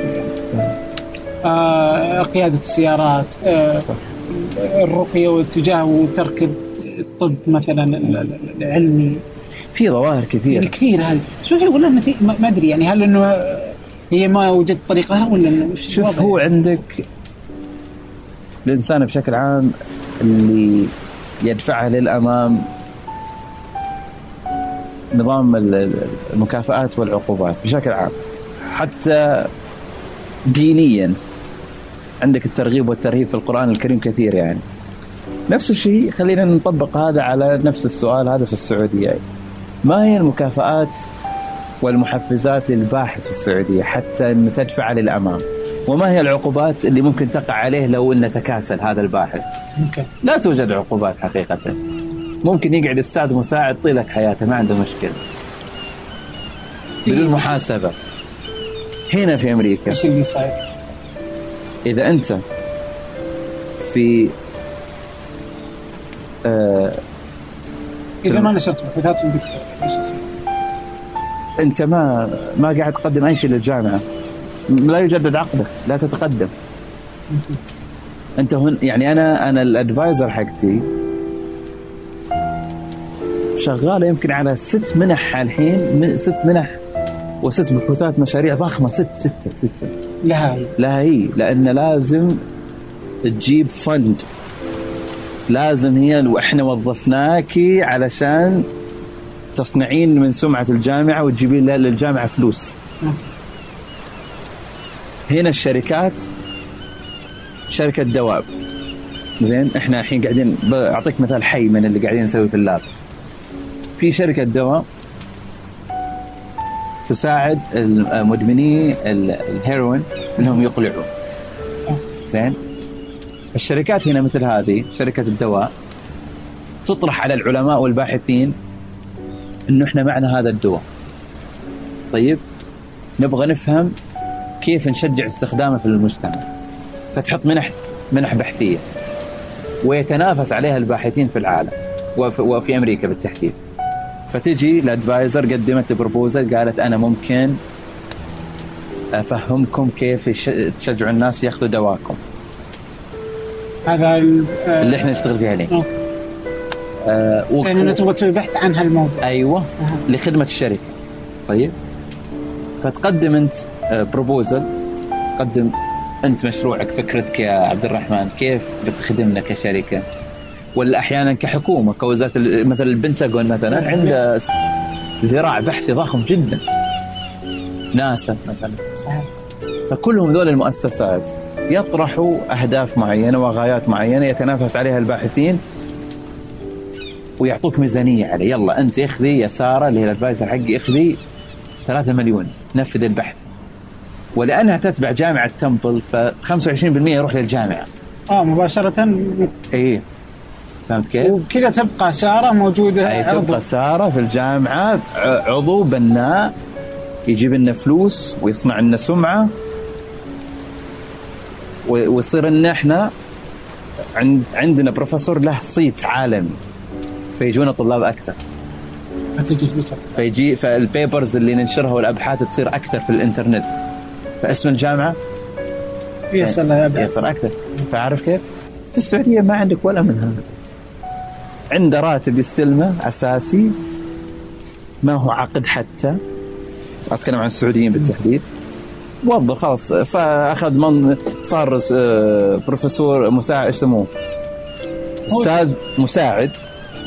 قيادة السيارات آه. الرقية والاتجاه وترك الطب مثلا العلمي. في ظواهر كثيرة. يعني كثير هل شوف ولا ما أدري يعني هل إنه هي ما وجدت طريقها ولا شوف هو عندك الإنسان بشكل عام اللي يدفعها للأمام نظام المكافآت والعقوبات بشكل عام حتى دينيا. عندك الترغيب والترهيب في القرآن الكريم كثير يعني. نفس الشيء خلينا نطبق هذا على نفس السؤال هذا في السعودية. ما هي المكافآت والمحفزات للباحث في السعودية حتى أن تدفع للأمام؟ وما هي العقوبات اللي ممكن تقع عليه لو أنه تكاسل هذا الباحث؟ ممكن. لا توجد عقوبات حقيقة. ممكن يقعد أستاذ مساعد طيلة حياته ما عنده مشكلة. بدون محاسبة. هنا في أمريكا. إيش اللي صاير؟ إذا أنت في آه إذا ما نشرت بحوثات إيش أنت ما ما قاعد تقدم أي شيء للجامعة. لا يجدد عقدك لا تتقدم. أنت هن يعني أنا أنا الأدفايزر حقتي شغالة يمكن على ست منح الحين ست منح وست بحوثات مشاريع ضخمة ست ستة ستة. لها لها هي لأن لازم تجيب فند لازم هي وإحنا وظفناكي علشان تصنعين من سمعة الجامعة وتجيبين للجامعة فلوس. هنا الشركات شركة دواب. زين إحنا الحين قاعدين بعطيك مثال حي من اللي قاعدين نسوي في اللاب. في شركة دواء تساعد مدمني الهيروين إنهم يقلعون. زين؟ الشركات هنا مثل هذه شركة الدواء تطرح على العلماء والباحثين إنه إحنا معنا هذا الدواء. طيب نبغى نفهم كيف نشجع استخدامه في المجتمع. فتحط منح منح بحثية. ويتنافس عليها الباحثين في العالم وفي, وفي أمريكا بالتحديد. فتجي الأدفايزر قدمت بروبوزل قالت أنا ممكن أفهمكم كيف تشجعوا الناس ياخذوا دواكم. هذا اللي إحنا نشتغل فيها الحين. آه يعني تبغى تسوي بحث عن هالموضوع. أيوه أه. لخدمة الشركة. طيب. فتقدم أنت بروبوزل آه، تقدم أنت مشروعك فكرتك يا عبد الرحمن كيف بتخدمنا كشركة؟ ولا أحيانا كحكومة كوزارة مثلا البنتاغون مثلا عنده ذراع بحثي ضخم جدا. ناسا مثلا. فكلهم ذول المؤسسات يطرحوا أهداف معينة وغايات معينة يتنافس عليها الباحثين ويعطوك ميزانية عليه. يلا أنت اخذي يا ساره اللي هي الأدفايزر حقي اخذي 3 مليون نفذ البحث. ولأنها تتبع جامعة تمبل ف 25% يروح للجامعة. آه مباشرة. اي فهمت كيف؟ وكذا تبقى سارة موجودة. أي تبقى سارة في الجامعة عضو بناء يجيب لنا فلوس ويصنع لنا سمعة ويصير ان إحنا عند عندنا بروفيسور له صيت عالمي فيجونا طلاب أكثر. فتجي فلوس فيجي فال papers اللي ننشرها والأبحاث تصير أكثر في الإنترنت. فاسم الجامعة؟ يصل يصل أكثر. فعارف كيف؟ في السعودية ما عندك ولا من هذا عنده راتب يستلمه أساسي. ما هو عقد حتى. أتكلم عن السعوديين بالتحديد. موظف خلاص. فأخذ من صار آه، بروفيسور مساعد إيش يسموه؟ أستاذ مساعد.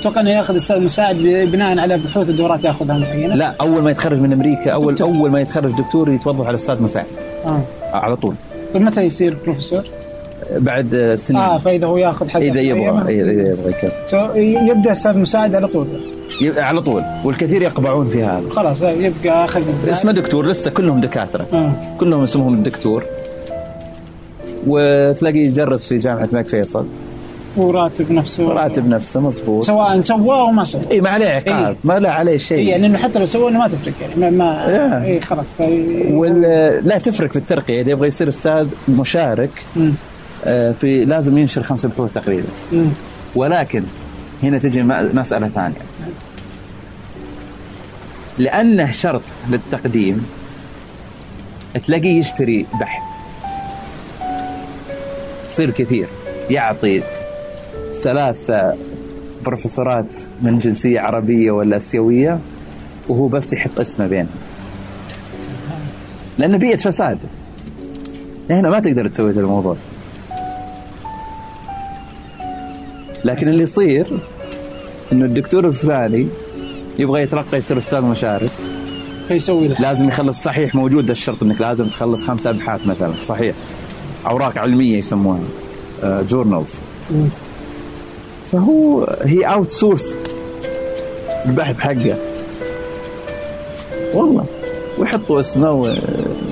أتوقع إنه ياخذ أستاذ مساعد بناء على بحوث الدورات ياخذها معينه لا أول ما يتخرج من أمريكا اول دكتور. أول ما يتخرج دكتور يتوظف على أستاذ مساعد. آه. على طول. طيب متى يصير بروفيسور؟ بعد سنين آه فإذا هو يأخذ حق إذا يبغى إذا يبغى يبدأ أستاذ مساعد على طول. على طول. والكثير يقبعون في هذا. خلاص يبقى أخذ اسمه دكتور لسه كلهم دكاترة. آه. كلهم اسمهم الدكتور وتلاقيه يدرس في جامعة الملك فيصل. وراتب نفسه. وراتب نفسه مضبوط سواء سواه أو ما سواه. اي ما عليه عقاب إيه؟ ما له عليه شيء. إيه يعني حتى لو سواه ما تفرق يعني ما, ما اي خلاص وال... لا تفرق في الترقية. إذا يبغى يصير أستاذ مشارك آه في لازم ينشر خمس بحوث تقريبا. ولكن هنا تجي مسألة ثانية. لأنه شرط للتقديم تلاقيه يشتري بحث. تصير كثير. يعطي ثلاث بروفيسورات من جنسية عربية ولا آسيوية وهو بس يحط اسمه بينهم. لأنه بيئة فساد. هنا ما تقدر تسوي هذا الموضوع. لكن اللي يصير إنه الدكتور الفلاني يبغى يترقى يصير أستاذ مشارك فيسوي له. لازم يخلص صحيح موجود الشرط إنك لازم تخلص خمسة أبحاث مثلا صحيح. أوراق علمية يسموها جورنالز آه، فهو هي outsource البحث حقه. والله ويحطوا اسمه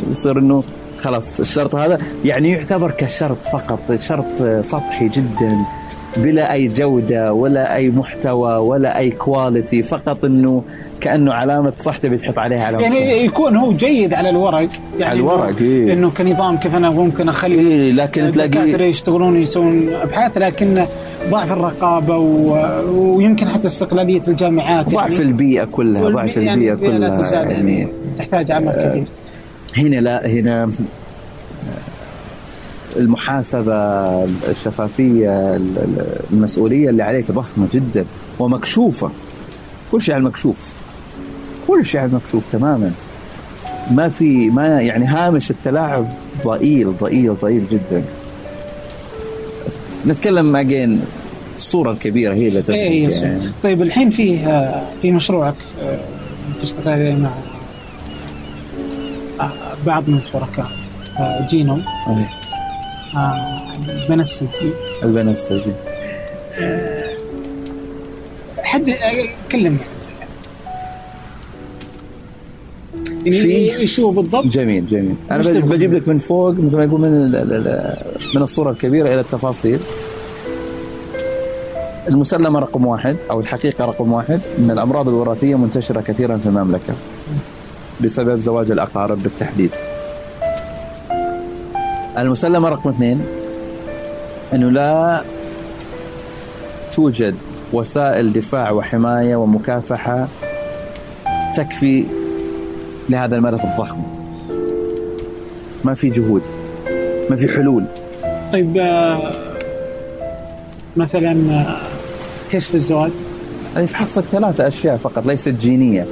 ويصير إنه خلاص الشرط هذا يعني يعتبر كشرط فقط شرط سطحي جدا. بلا أي جودة ولا أي محتوى ولا أي quality فقط إنه كأنه علامة صح تبي تحط عليها علامة يعني صح. يكون هو جيد على الورق يعني على الورق إيه؟ إنه كنظام كيف أنا ممكن أخلي إيه لكن تلاقي يشتغلون يسوون أبحاث لكن ضعف الرقابة و... ويمكن حتى استقلالية الجامعات ضعف يعني البيئة كلها ضعف يعني البيئه كلها يعني, يعني تحتاج عمل كبير هنا لا هنا المحاسبة الشفافية المسؤولية اللي عليك ضخمة جدا ومكشوفة. كل شيء على المكشوف. كل شيء على المكشوف تماما. ما في ما يعني هامش التلاعب ضئيل ضئيل ضئيل جدا. نتكلم اجين الصورة الكبيرة هي اللي تبقى إيه يعني. طيب الحين في في مشروعك آه، تشتغل مع آه، بعض من الشركاء آه، البنفسجي. البنفسجي. حد كلمني. يعني إيش هو بالضبط؟ جميل جميل. أنا بجيب لك من فوق مثل ما يقول من من الصورة الكبيرة إلى التفاصيل. المسلمة رقم واحد أو الحقيقة رقم واحد إن الأمراض الوراثية منتشرة كثيرا في المملكة بسبب زواج الأقارب بالتحديد. المسلمة رقم اثنين أنه لا توجد وسائل دفاع وحماية ومكافحة تكفي لهذا الملف الضخم. ما في جهود ما في حلول. طيب آه، مثلا آه، كشف الزواج؟ يفحص لك ثلاثة أشياء فقط ليست جينية.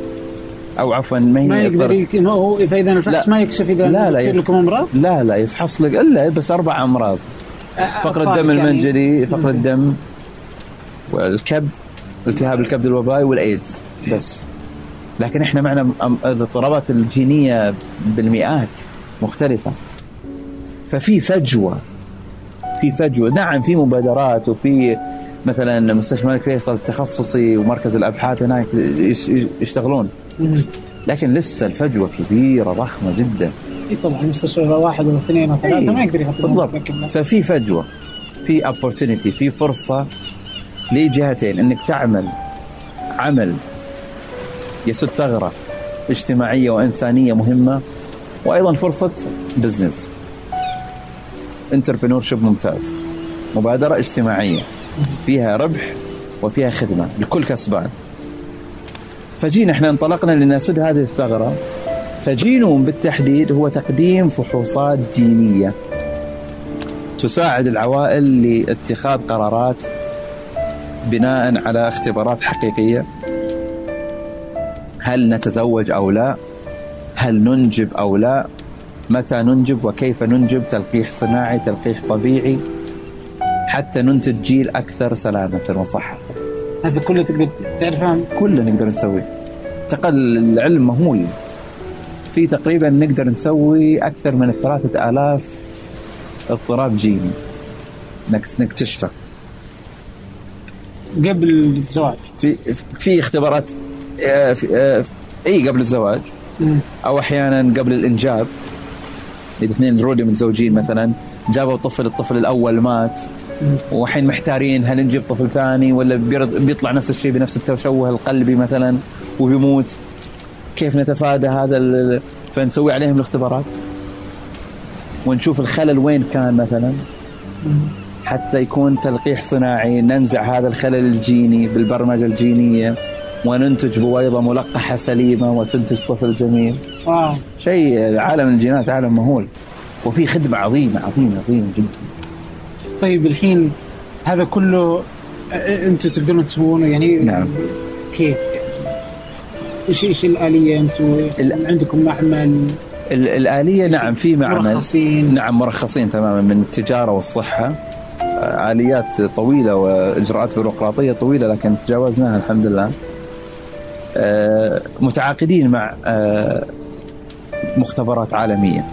أو عفوا ما هي ما يقدر هو فإذا الفحص ما يكشف إذا لا لا يصير لكم أمراض؟ لا لا يفحص لك إلا بس أربع أمراض. آه، فقر الدم يعني. المنجلي فقر الدم والكبد التهاب الكبد الوبائي والايدز بس. لكن إحنا معنا الاضطرابات الجينية بالمئات مختلفة. ففي فجوة في فجوة. نعم في مبادرات وفي مثلا مستشفى الملك فيصل التخصصي ومركز الأبحاث هناك يشتغلون. لكن لسه الفجوة كبيرة ضخمة جدا. إي طبعا مستشفى واحد ولا اثنين ولا ثلاثة ما يقدر بالضبط. ففي فجوة في opportunity في فرصة لجهتين إنك تعمل عمل يسد ثغرة اجتماعية وإنسانية مهمة وأيضا فرصة business entrepreneur ممتاز. مبادرة اجتماعية. فيها ربح وفيها خدمة الكل كسبان فجينا إحنا انطلقنا لنسد هذه الثغرة. فجينوم بالتحديد هو تقديم فحوصات جينية تساعد العوائل لاتخاذ قرارات بناء على اختبارات حقيقية. هل نتزوج أو لا؟ هل ننجب أو لا؟ متى ننجب؟ وكيف ننجب؟ تلقيح صناعي تلقيح طبيعي. حتى ننتج جيل أكثر سلامة وصحة. هذا كله تقدر تعرفه كله نقدر نسويه. تقل العلم مهول. في تقريبا نقدر نسوي أكثر من ثلاثة آلاف اضطراب جيني. نكتشفه. قبل الزواج. في في اختبارات آه، آه، إي قبل الزواج. أو أحيانا قبل الإنجاب. الاثنين رودي متزوجين مثلا جابوا طفل الطفل الأول مات. وحين محتارين هل نجيب طفل ثاني ولا بيطلع نفس الشيء بنفس التشوه القلبي مثلا وبيموت. كيف نتفادى هذا فنسوي عليهم الاختبارات؟ ونشوف الخلل وين كان مثلا. حتى يكون تلقيح صناعي ننزع هذا الخلل الجيني بالبرمجة الجينية وننتج بويضة ملقحة سليمة وتنتج طفل جميل. واو. شيء عالم الجينات عالم مهول. وفي خدمة عظيمة عظيمة عظيمة جدا. طيب الحين هذا كله أنتم تقدرون تسوونه؟ يعني نعم. كيف؟ إيش إيش الآلية أنتم عندكم معمل؟ الآلية نعم في معمل. مرخصين؟ نعم مرخصين تماما من التجارة والصحة. آليات طويلة وإجراءات بيروقراطية طويلة لكن تجاوزناها الحمد لله. آه، متعاقدين مع آه، مختبرات عالمية.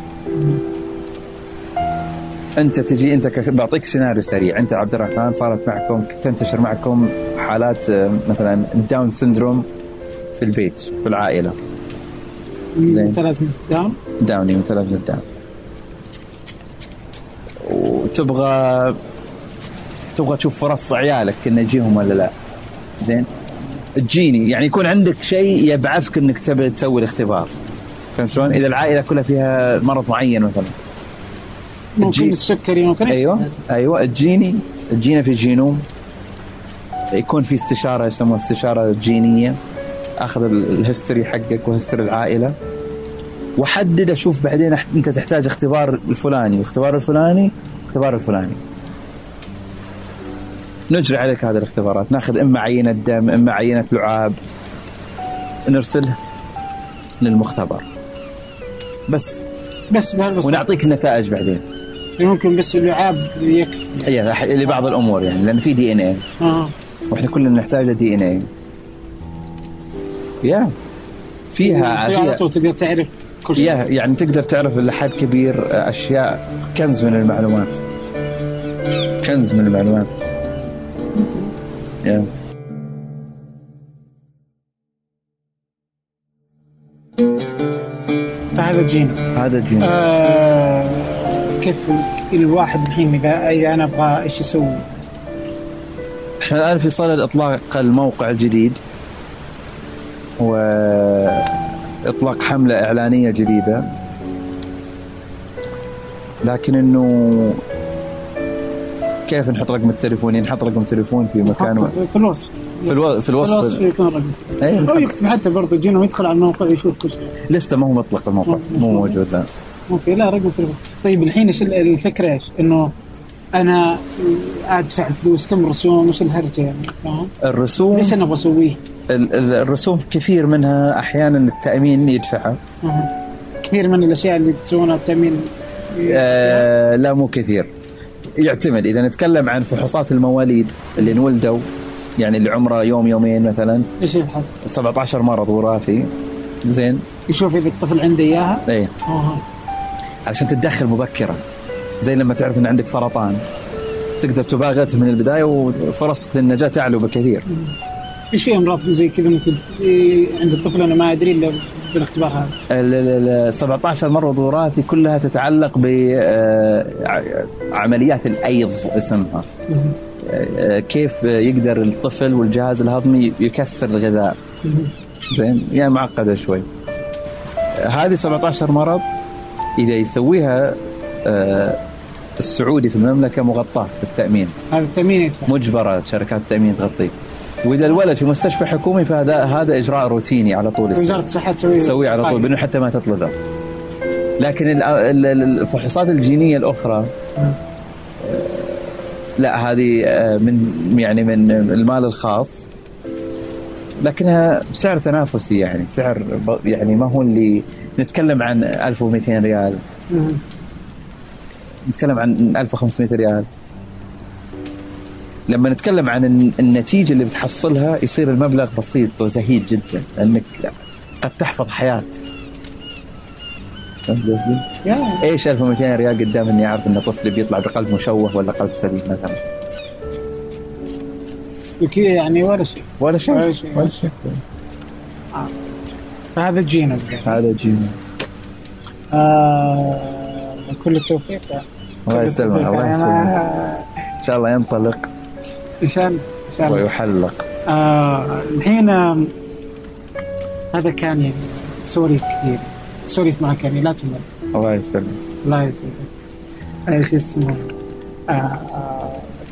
أنت تجي أنت بعطيك سيناريو سريع. أنت عبد الرحمن صارت معكم تنتشر معكم حالات آه، مثلا Down syndrome في البيت في العائلة. زين. متلازمه داون داون متلازمه داون وتبغى تبغى تشوف فرص عيالك انه يجيهم ولا لا. زين. تجيني. يعني يكون عندك شيء يبعثك إنك تبي تسوي الاختبار. فهمت شلون؟ إذا العائلة كلها فيها مرض معين مثلا. ممكن السكري ممكن أيوه أيوه تجيني تجينا في جينوم. يكون في استشارة يسموها استشارة جينية. أخذ ال history حقك و history العائلة. وأحدد أشوف بعدين أنت تحتاج اختبار الفلاني. والاختبار الفلاني الاختبار الفلاني. نجري عليك هذه الاختبارات. ناخذ إما عينة دم إما عينة لعاب. نرسله للمختبر. بس. بس ونعطيك النتائج بعدين. ممكن بس اللعاب يكفي هي لبعض الأمور يعني لأن في دي إن اي آه. وإحنا كلنا نحتاج دي إن اي يا فيها فيها طول تقدر تعرف كل شيء. يعني تقدر تعرف لحد كبير أشياء كنز من المعلومات. كنز من المعلومات. يا. فهذا جينا. هذا جينا. آه كيف الواحد الحين إذا إذا أنا أبغى إيش أسوي؟ إحنا الآن في صدد إطلاق الموقع الجديد واطلاق حملة إعلانية جديدة. لكن إنه كيف نحط رقم التليفون؟ نحط رقم تليفون في مكان في الوصف. في, ألو... في الوصف. الوصف يكون رقم. أو يكتب حتى برضه جينا ويدخل على الموقع يشوف كل شيء. لسه ما هو مطلق الموقع. مو موجود لا أوكي لا رقم تليفون طيب الحين إيش الفكرة إيش؟ إنه أنا أدفع الفلوس كم رسوم وش الهرجة يعني فاهم؟ الرسوم إيش أنا أبغى اسويه؟ ال- ال- الرسوم كثير منها أحيانا التأمين يدفعها أها. كثير من الأشياء اللي تسوونها التأمين آه لا مو كثير يعتمد إذا نتكلم عن فحوصات المواليد اللي انولدوا يعني اللي عمره يوم يومين مثلا إيش يبحث؟ 17 مرض وراثي زين يشوف إذا الطفل عنده إياها إيه عشان تتدخل مبكرا زي لما تعرف إن عندك سرطان. تقدر تباغته من البداية وفرصك للنجاة تعلو بكثير. إيش في أمراض زي كذا ممكن عند الطفل؟ أنا ما أدري إلا بالاختبار هذا. ال- ال- ال 17 مرض وراثي كلها تتعلق بعمليات الأيض اسمها. آه، كيف يقدر الطفل والجهاز الهضمي يكسر الغذاء. زين يعني معقدة شوي. هذه 17 مرض. إذا يسويها آه، السعودي في المملكة مغطاة بالتامين هذا التأمين يدفع. مجبرة شركات التأمين تغطيه. وإذا الولد في مستشفى حكومي فهذا هذا إجراء روتيني على طول وزارة الصحة تسوي تسويه على طول طيب. بدون حتى ما تطلبه لكن ال- ال- ال- الفحوصات الجينية الأخرى آه، لا هذه آه، من يعني من المال الخاص. لكنها بسعر تنافسي يعني سعر يعني ما هو اللي نتكلم عن 1200 ريال. نتكلم عن 1500 ريال. لما نتكلم عن الن- النتيجة اللي بتحصلها يصير المبلغ بسيط وزهيد جدا لأنك قد تحفظ حياة. فهمت قصدي؟ إيش 1200 ريال قدام إني أعرف إن طفلي بيطلع بقلب مشوه ولا قلب سليم مثلا. وكذا يعني ولا شيء. ولا شيء. ولا شيء. ولا شيء. فهذا جينا بقى. هذا جينا. آه كل التوفيق. الله يسلمك. الله يسلمك. إن شاء الله ينطلق. إن شاء الله إن شاء الله. ويحلق. آه الحين آم، هذا كان يعني سواليف كثير. سواليف معك يعني لا تمل الله يسلمك. الله يسعدك إيش اسمه؟ آه آه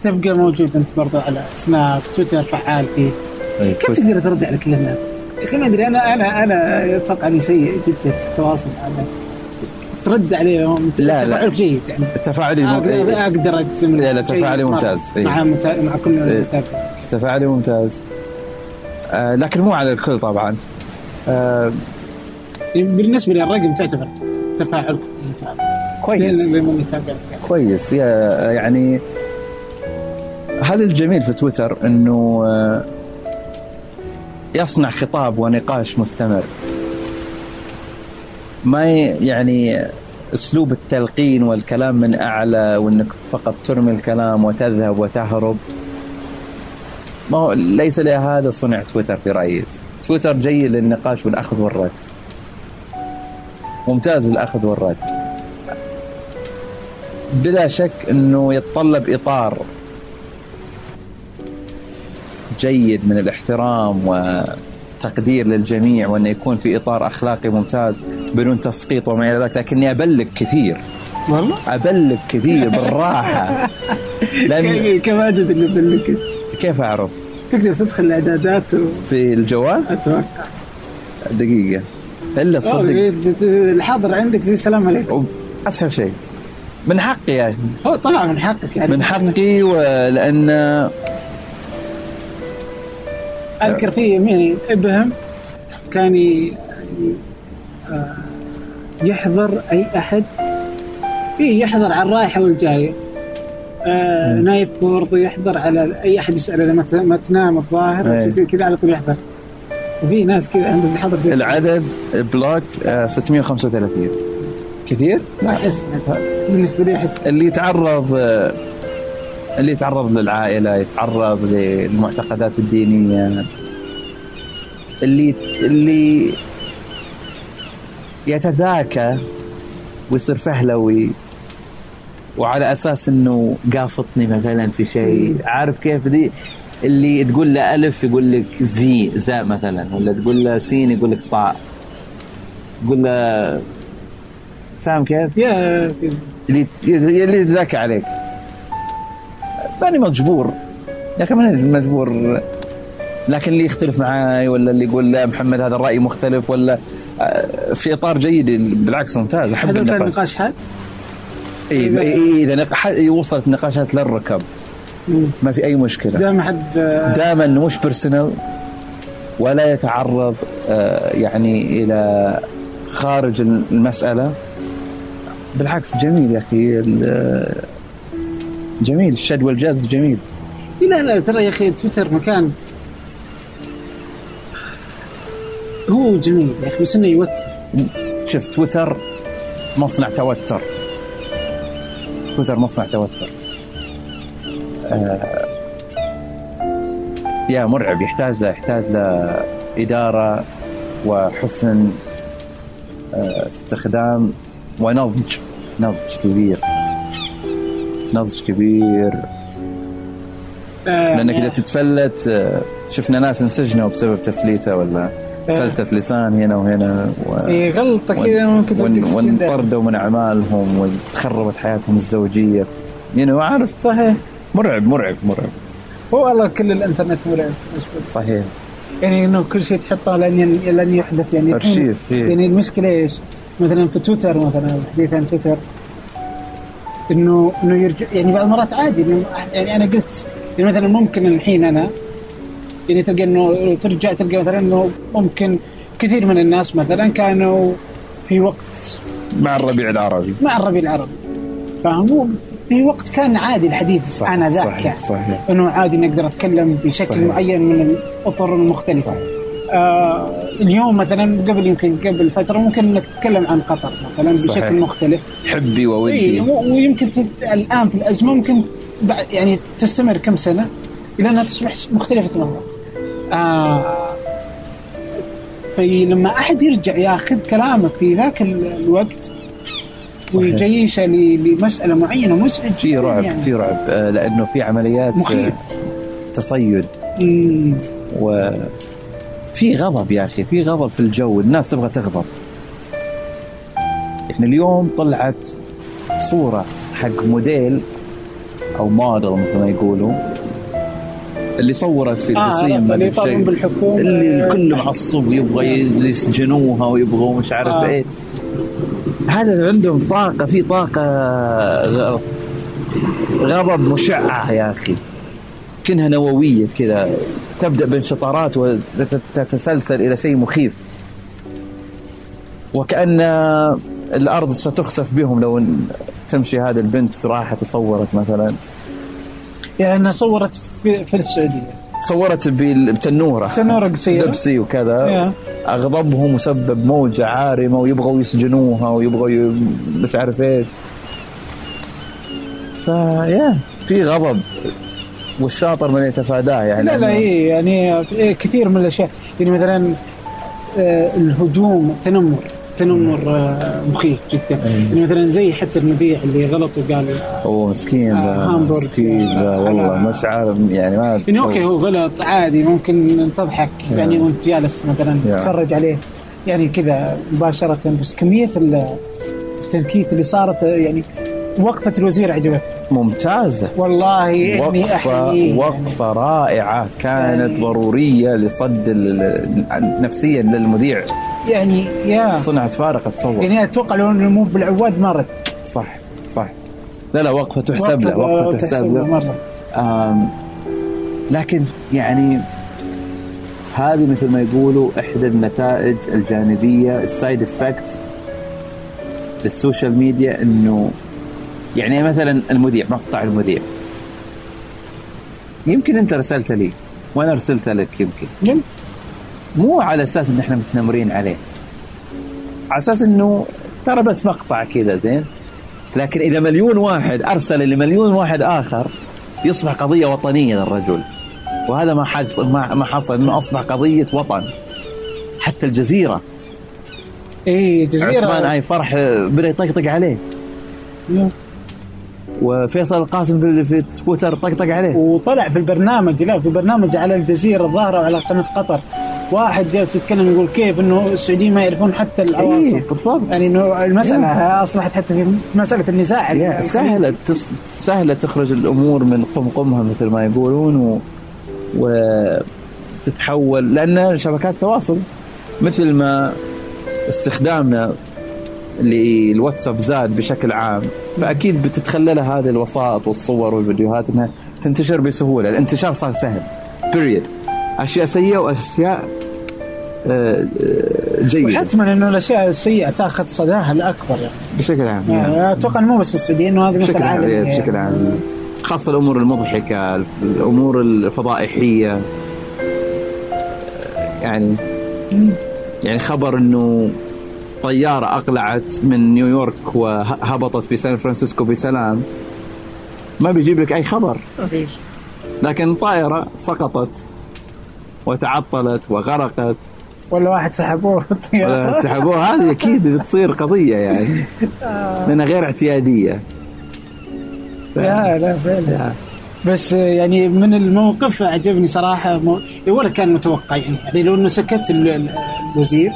تبقى موجود انت برضو على سناب تويتر فعال فيه إيه، كيف تقدر ترد على كل الناس؟ يا أخي ما أدري أنا أنا أنا أتوقع إني سيء جدا في التواصل معنا ترد عليهم لا، لا. جيد يعني تفاعلي مم... أقدر أقدر اجزم لا، لا، تفاعلي ممتاز. إيه. مع. مع كل إيه. المتابعين تفاعلي ممتاز آه لكن مو على الكل طبعا آه بالنسبة للرقم تعتبر تفاعل ممتاز كويس كويس يا- يعني هذا الجميل في تويتر إنه آه، يصنع خطاب ونقاش مستمر. ما يعني أسلوب التلقين والكلام من أعلى وإنك فقط ترمي الكلام وتذهب وتهرب. ما هو ليس لهذا صنع تويتر في رأيي. تويتر جيد للنقاش والأخذ والرد. ممتاز الاخذ والرد. بلا شك إنه يتطلب إطار جيد من الاحترام وتقدير للجميع وأنه يكون في إطار أخلاقي ممتاز بدون تسقيط وما إلى ذلك لكني أبلغ كثير. والله؟ أبلغ كثير بالراحة. لأن كم عدد اللي بلك كيف أعرف؟ تقدر تدخل الإعدادات و... في الجوال؟ أتوقع. دقيقة. إلا تصدق. الحاضر عندك زي السلام عليكم. أسهل شيء. من حقي يعني. هو طبعا من حقك يعني. من حقي ولان أذكر في مين ابهم كان آه، يحضر أي أحد؟ إيه يحضر على الرايحه والجاية. آه نايف برضو يحضر على أي أحد يسأل إذا ما تنام الظاهر إيه. شيء كذا على طول يحضر. وفي ناس كذا عندهم يحضر زي العدد بلوك آه، 635 كثير؟ ما احس بالنسبة لي احس اللي يتعرض آه، اللي يتعرض للعائلة يتعرض للمعتقدات الدينية. اللي اللي يتذاكى ويصير فهلوي وعلى أساس إنه قافطني مثلا في شيء. عارف كيف دي؟ اللي تقول له ألف يقول لك زي زاء مثلا ولا تقول له سين يقول لك طاء. تقول له فاهم كيف؟ يا اللي اللي يتذاكى عليك. ماني مجبور. يا أخي ماني مجبور. لكن اللي يختلف معاي ولا اللي يقول لا محمد هذا الرأي مختلف ولا آه، في إطار جيد. بالعكس ممتاز. أحب هذا كان النقاش. نقاش حاد؟ اي إي- إذا نق- ح- وصلت نقاشات للركب. ما في أي مشكلة. دام حد آه، دائما مش personal ولا يتعرض آه، يعني إلى خارج المسألة. بالعكس جميل يا أخي. ال- جميل الشد والجذب جميل. لا لا ترى يا أخي تويتر مكان. هو جميل يا أخي بس إنه يوتر. شوف تويتر مصنع توتر. تويتر مصنع توتر. آه يا مرعب يحتاج له يحتاج له إدارة وحسن آه استخدام ونضج نضج كبير. نضج كبير آه، لأنك إذا يعني تتفلت آه، شفنا ناس انسجنوا بسبب تفليته ولا آه. فلتة لسان هنا وهنا و... إيه غلطة كذا ممكن ون-. وانطردوا من أعمالهم وتخربت حياتهم الزوجية يعني عارف صحيح مرعب مرعب مرعب هو والله كل الإنترنت مرعب مزبوط. صحيح يعني إنه كل شيء تحطه لن لن يحدث يعني أرشيف، إيه. يعني المشكلة إيش؟ مثلا في تويتر مثلا الحديث عن تويتر إنه إنه يرجع يعني بعض المرات عادي إنه يعني أنا قلت يعني مثلا ممكن الحين أنا يعني تلقى إنه ترجع تلقى مثلا إنه ممكن كثير من الناس مثلا كانوا في وقت مع الربيع العربي مع الربيع العربي فهو في وقت كان عادي الحديث صح أنا ذاك صحيح يعني. صحيح إنه عادي نقدر أتكلم بشكل صحيح. معين من الأطر المختلفة صحيح. آه اليوم مثلا قبل يمكن قبل فترة ممكن إنك تتكلم عن قطر مثلا صحيح. بشكل مختلف حبي وودي ويمكن الآن في الأزمة ممكن بعد يعني تستمر كم سنة إلى أنها تصبح مختلفة تماما. آه فلما أحد يرجع ياخذ كلامك في ذاك ال- الوقت ويجيشه ل- لمسألة معينة مزعج في رعب يعني. في رعب آه، لأنه في عمليات مخيف. آه، تصيد مم. وفي غضب يا أخي في غضب في الجو الناس تبغى تغضب. إحنا اليوم طلعت صورة حق موديل أو موديل مثل ما يقولوا اللي صورت في آه، القصيم عرفت، ما اللي الكل معصب ويبغى يسجنوها ويبغوا مش عارف آه. إيه. هذا عندهم طاقة في طاقة غضب مشعة يا أخي. كأنها نووية كذا. تبدأ بانشطارات وتتسلسل إلى شيء مخيف. وكأن الأرض ستخسف بهم لو تمشي هذه البنت راحت وصورت مثلا. يعني صورت في, في السعودية. صورت بال- بتنورة. تنورة قصيرة. دبسي وكذا. يا. أغضبهم وسبب موجة عارمة ويبغوا يسجنوها ويبغوا ي... مش عارف إيش. فيا في غضب. والشاطر من يتفاداه يعني. لا لا إيه يعني إيه كثير من الأشياء. يعني مثلا آه الهجوم التنمر تنمر آه مخيف جدا. يعني مثلا زي حتى المذيع اللي غلط وقال أوه مسكين آه،. مسكين آه، والله مش عارف يعني ما يعني. أوكي هو غلط عادي ممكن تضحك يعني وأنت جالس مثلا. تتفرج عليه. يعني كذا مباشرة بس كمية ال- التنكيت اللي صارت يعني وقفة الوزير عجبتني. ممتازة. والله يعني وقفة وقفة رائعة. كانت يعني- ضرورية لصد نفسيا للمذيع. يعني يا صنعت فارق اتصور يعني أتوقع لو إنه مو بالعواد ما رد صح صح. لا لا وقفة تحسب له وقفة تحسب له. لكن يعني هذه مثل ما يقولوا إحدى النتائج الجانبية ال side effect لل social media إنه يعني مثلا المذيع مقطع المذيع. يمكن أنت رسلت لي وأنا ارسلت لك يمكن. يم- مو على أساس إن إحنا متنمرين عليه. على أساس إنه ترى بس مقطع كذا زين؟ لكن إذا مليون واحد أرسل لمليون واحد آخر يصبح قضية وطنية للرجل. وهذا ما حصل ما حصل إنه أصبح قضية وطن. حتى الجزيرة. إيه جزيرة عثمان أي فرح بدا يطقطق عليه. وفيصل القاسم في في تويتر طقطق عليه. وطلع في البرنامج لا في برنامج على الجزيرة الظاهرة وعلى قناة قطر. واحد جالس يتكلم يقول كيف إنه السعوديين ما يعرفون حتى العواصم إيه بالضبط. يعني إنه المسألة أصبحت حتى في مسألة النزاع. سهلة تص... سهلة تخرج الأمور من قمقمها مثل ما يقولون و... وتتحول لأن شبكات التواصل مثل ما استخدامنا للواتساب زاد بشكل عام. فأكيد بتتخللها هذه الوسائط والصور والفيديوهات أنها تنتشر بسهولة. الانتشار صار سهل. بيريد أشياء سيئة وأشياء آه، آه، جيدة. وحتما إنه الأشياء السيئة تأخذ صداها الأكبر يعني, بشكل عام يعني. أتوقع إنه مو بس السعودية إنه هذه بشكل عام بشكل عام. خاصة الأمور المضحكة الأمور الفضائحية. يعني يعني خبر أنه طيارة أقلعت من نيويورك وهبطت في سان فرانسيسكو بسلام. ما بيجيب لك أي خبر. لكن طائرة سقطت وتعطلت وغرقت. ولا واحد سحبوه ولا سحبوها هذه أكيد بتصير قضية يعني. لأنها غير اعتيادية. لا لا فعلا. بس يعني من الموقف عجبني صراحة مو... ولا كان متوقع يعني, يعني لو إنه سكت ال- ال- الوزير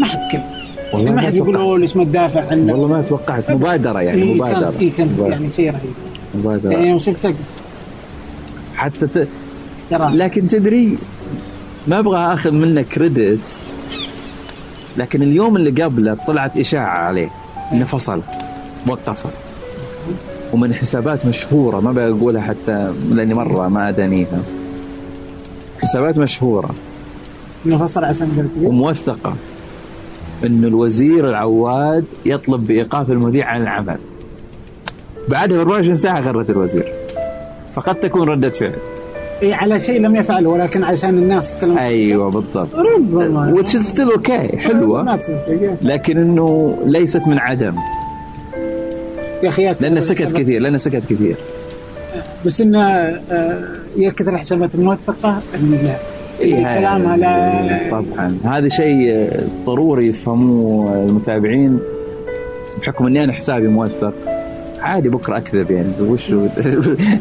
ما حد كلم والله ما حد يقول ليش ما تدافع عنه والله ما توقعت مبادرة يعني إيه مبادرة. كانت إيه كان مبادرة. يعني شيء رهيب مبادرة. يعني يوم شفتك حتى ت... ترى. لكن تدري ما أبغى أخذ منك كريدت لكن اليوم اللي قبله طلعت إشاعة عليه. إنه فصل. وقفه ومن حسابات مشهورة ما بقولها حتى لأني مرة ما أدانيها. حسابات مشهورة. إنه فصل عشان وموثقة. انه الوزير العواد يطلب بإيقاف المذيع عن العمل. بعدها ب 24 ساعه غرت الوزير. فقد تكون ردة فعل. إيه على شيء لم يفعله ولكن عشان الناس تتكلم. أيوه بالضبط. still okay ما حلوة تفرق لكن إنه ليست من عدم. يا أخي لأنه سكت كثير لأنه سكت كثير. بس إنه آه، يكثر الحسابات الموثقة إيه، هاي- كلامها لا طبعا. هذا شيء ضروري يفهموه المتابعين بحكم إني أنا حسابي موثق. عادي بكرة أكذب يعني. وش هو؟ ولا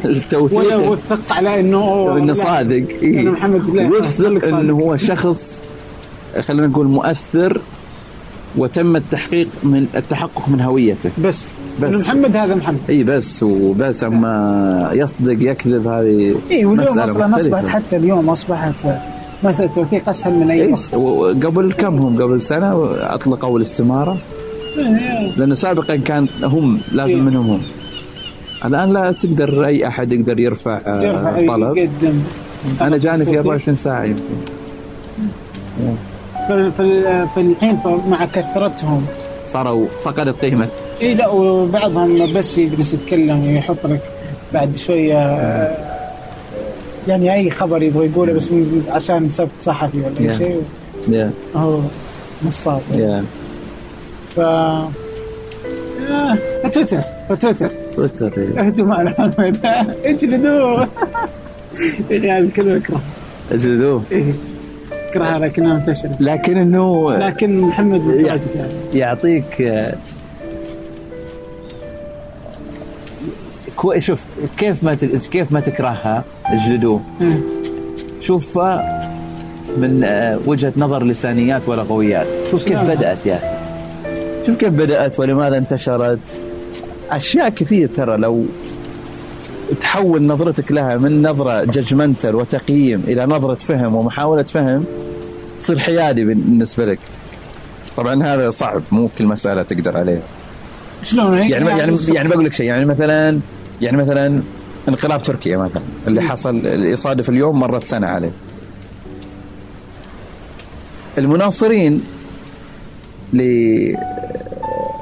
التوثيق وثقت على إنه إنه صادق. أنا محمد وثق. إنه هو شخص خلينا نقول مؤثر وتم التحقيق من التحقق من هويته. بس. بس. محمد هذا محمد. إي بس وبس. أما يصدق يكذب هذه إي واليوم أصلا. أصبحت حتى اليوم أصبحت مسألة التوثيق أسهل من أي إيه، وقت. وقبل كم هم؟ قبل سنة أطلقوا الاستمارة؟ لأنه سابقا كان هم لازم إيه. منهم هم. الآن لا تقدر أي أحد يقدر يرفع, آه، يرفع طلب. يقدم. أنا جاني في توثيق. 24 ساعة يمكن. فال- فالحين مع كثرتهم. صاروا فقدت قيمة إي لا وبعضهم بس يجلس يتكلم يحط لك بعد شوية آه، يعني أي خبر يبغى يقوله بس عشان سبت صحفي ولا اي Yeah. شيء. يا هو نصاب. يا ف آه، تويتر فتويتر تويتر إيه. اهدوا مع اجلدوه يعني الكلمة اكره اجلدوه اكرهها لكنها منتشرة. لكن إنه لكن محمد متواجد يعني. يعطيك آه، كوي شوف كيف ما كيف ما تكرهها اجلدوه إيه. شوف من آه، وجهة نظر لسانيات ولغويات شوف كيف. بدأت يا شوف كيف بدأت ولماذا انتشرت. أشياء كثير ترى لو تحول نظرتك لها من نظرة ججمنتال وتقييم إلى نظرة فهم ومحاولة فهم تصير حيادي بالنسبة لك. طبعا هذا صعب مو كل مسألة تقدر عليها شلون؟ هيك يعني يعني يعني بقول لك شيء يعني مثلا يعني مثلا انقلاب تركيا مثلا اللي حصل اللي يصادف اليوم مرت سنة عليه. المناصرين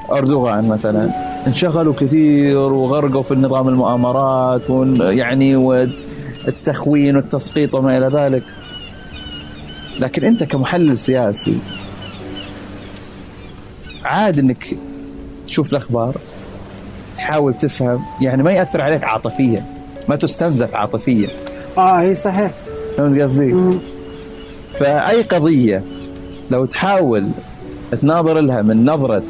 لاردوغان مثلا انشغلوا كثير وغرقوا في النظام المؤامرات يعني والتخوين والتسقيط وما إلى ذلك. لكن أنت كمحلل سياسي عاد إنك تشوف الأخبار تحاول تفهم يعني ما يأثر عليك عاطفيا ما تستنزف عاطفيا. آه إي صحيح. فهمت قصدي؟ فأي قضية لو تحاول تناظر لها من نظرة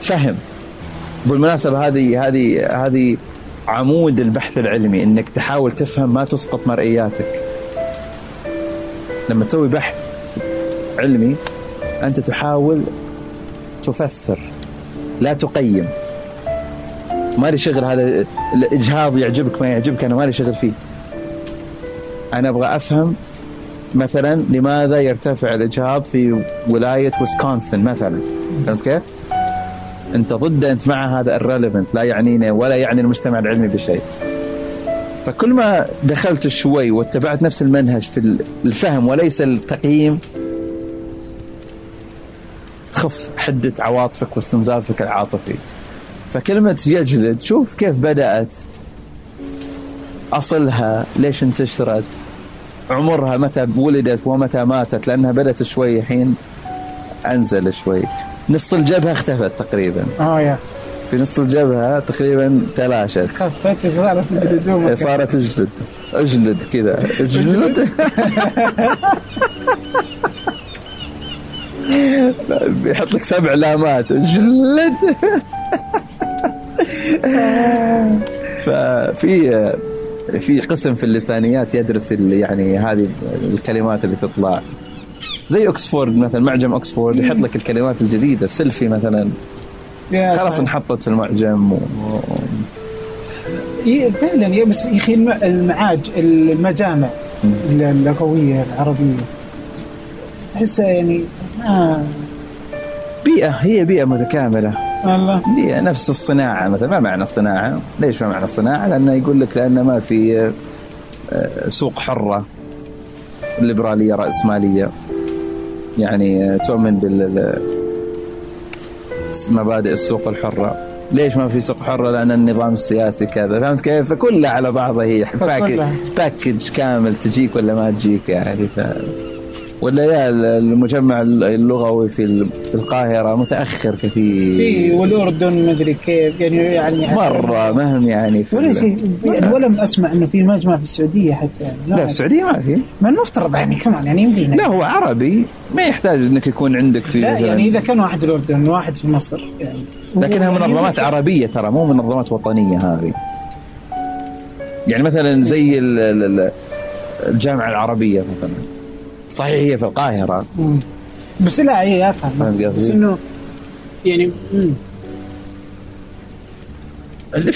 فهم بالمناسبة هذه هذه هذه عمود البحث العلمي إنك تحاول تفهم ما تسقط مرئياتك. لما تسوي بحث علمي أنت تحاول تفسر لا تقيم. ما لي شغل هذا الإجهاض يعجبك ما يعجبك أنا ما لي شغل فيه. أنا أبغى أفهم مثلا لماذا يرتفع الإجهاض في ولاية ويسكونسن مثلا. فهمت كيف؟ أنت ضد أنت مع هذا irrelevant لا يعنينا ولا يعني المجتمع العلمي بشيء. فكل ما دخلت شوي واتبعت نفس المنهج في الفهم وليس التقييم تخف حدة عواطفك واستنزافك العاطفي. فكلمة يجلد شوف كيف بدأت. أصلها ليش انتشرت؟ عمرها متى ولدت ومتى ماتت؟ لأنها بدأت شوي حين أنزل شوي. نص الجبهة اختفت تقريبا. آه يا. في نص الجبهة تقريبا تلاشت. خفت صارت تجلدون صارت اجلد اجلد كذا. اجلد بيحط لك سبع لامات. اجلد ففي في قسم في اللسانيات يدرس يعني هذه الكلمات اللي تطلع. زي اوكسفورد مثلا معجم اوكسفورد يحط لك الكلمات الجديدة سيلفي مثلا. خلاص انحطت في المعجم و... فعلا يا بس يا أخي المعاج المجامع اللغوية العربية تحسها يعني ما بيئة هي بيئة متكاملة. والله. بيئة نفس الصناعة مثلا ما معنى الصناعه؟ ليش ما معنى الصناعه؟ لأنه يقول لك لأنه ما في آه، سوق حرة ليبرالية رأسمالية. يعني تؤمن بال مبادئ السوق الحرة. ليش ما في سوق حرة؟ لأن النظام السياسي كذا. فهمت كيف؟ فكلها على بعضها هي. package, package كامل تجيك ولا ما تجيك يعني. ف... ولا المجمع اللغوي في القاهرة متأخر كثير في والاردن مدري كيف يعني يعني مرة مهم يعني في ولا شيء. ولم أسمع إنه في مجمع في السعودية حتى يعني لا, لا في السعودية ما في. ما المفترض يعني كمان يعني يمدينا. لا هو عربي. ما يحتاج إنك يكون عندك في لا يعني إذا كان واحد في الاردن واحد في مصر يعني. لكنها يعني منظمات عربية ترى مو منظمات وطنية هذه. يعني مثلا زي الجامعة العربية مثلا. صحيح هي في القاهرة. مم. بس لا هي أفهم. بس إنه يعني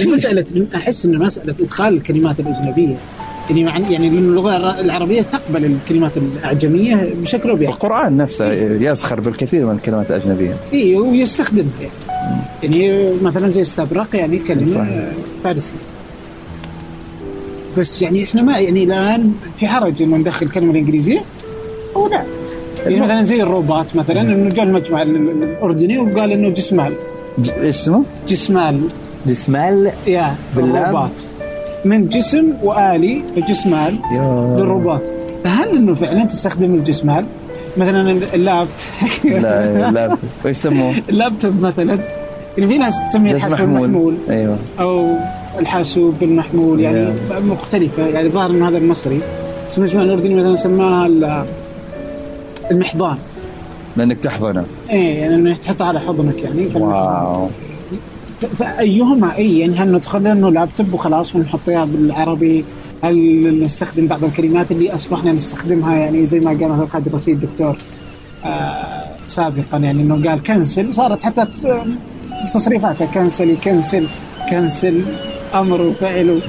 مسألة أحس أن مسألة إدخال الكلمات الأجنبية. يعني يعني اللغة العربية تقبل الكلمات الأعجمية بشكل أو بآخر القرآن نفسه يسخر بالكثير من الكلمات الأجنبية. إي ويستخدمها. يعني يعني مثلا زي استبرق يعني كلمة فارسية بس يعني إحنا ما يعني الآن في حرج إنه ندخل الكلمة الإنجليزية؟ أو لا يعني مثلا زي الروبات مثلا إنه جاء المجمع الأردني وقال إنه جسمال. إيش اسمه؟ جسمال. جسمال؟ يا بالروبات من جسم وآلي فجسمال للروبات فهل إنه فعلا تستخدم الجسمال؟ مثلا اللابت. لا اللابت. إيش يسموه؟ اللابتوب مثلا. يعني في ناس تسميه الحاسوب المحمول أيوه. أو الحاسوب المحمول يعني مختلفة. يعني ظاهر إنه هذا المصري. بس المجمع الأردني مثلا سماها المحضان. لأنك تحضنه إيه يعني إنه تحطه على حضنك يعني. واو. فأيهما إي يعني هل ندخل انه لابتوب وخلاص ونحطها بالعربي؟ هل نستخدم بعض الكلمات اللي أصبحنا نستخدمها يعني زي ما قال مثلا خالد رشيد دكتور آه سابقا؟ يعني إنه قال كنسل صارت حتى تصريفاتها كنسل يكنسل كنسل أمر وفعل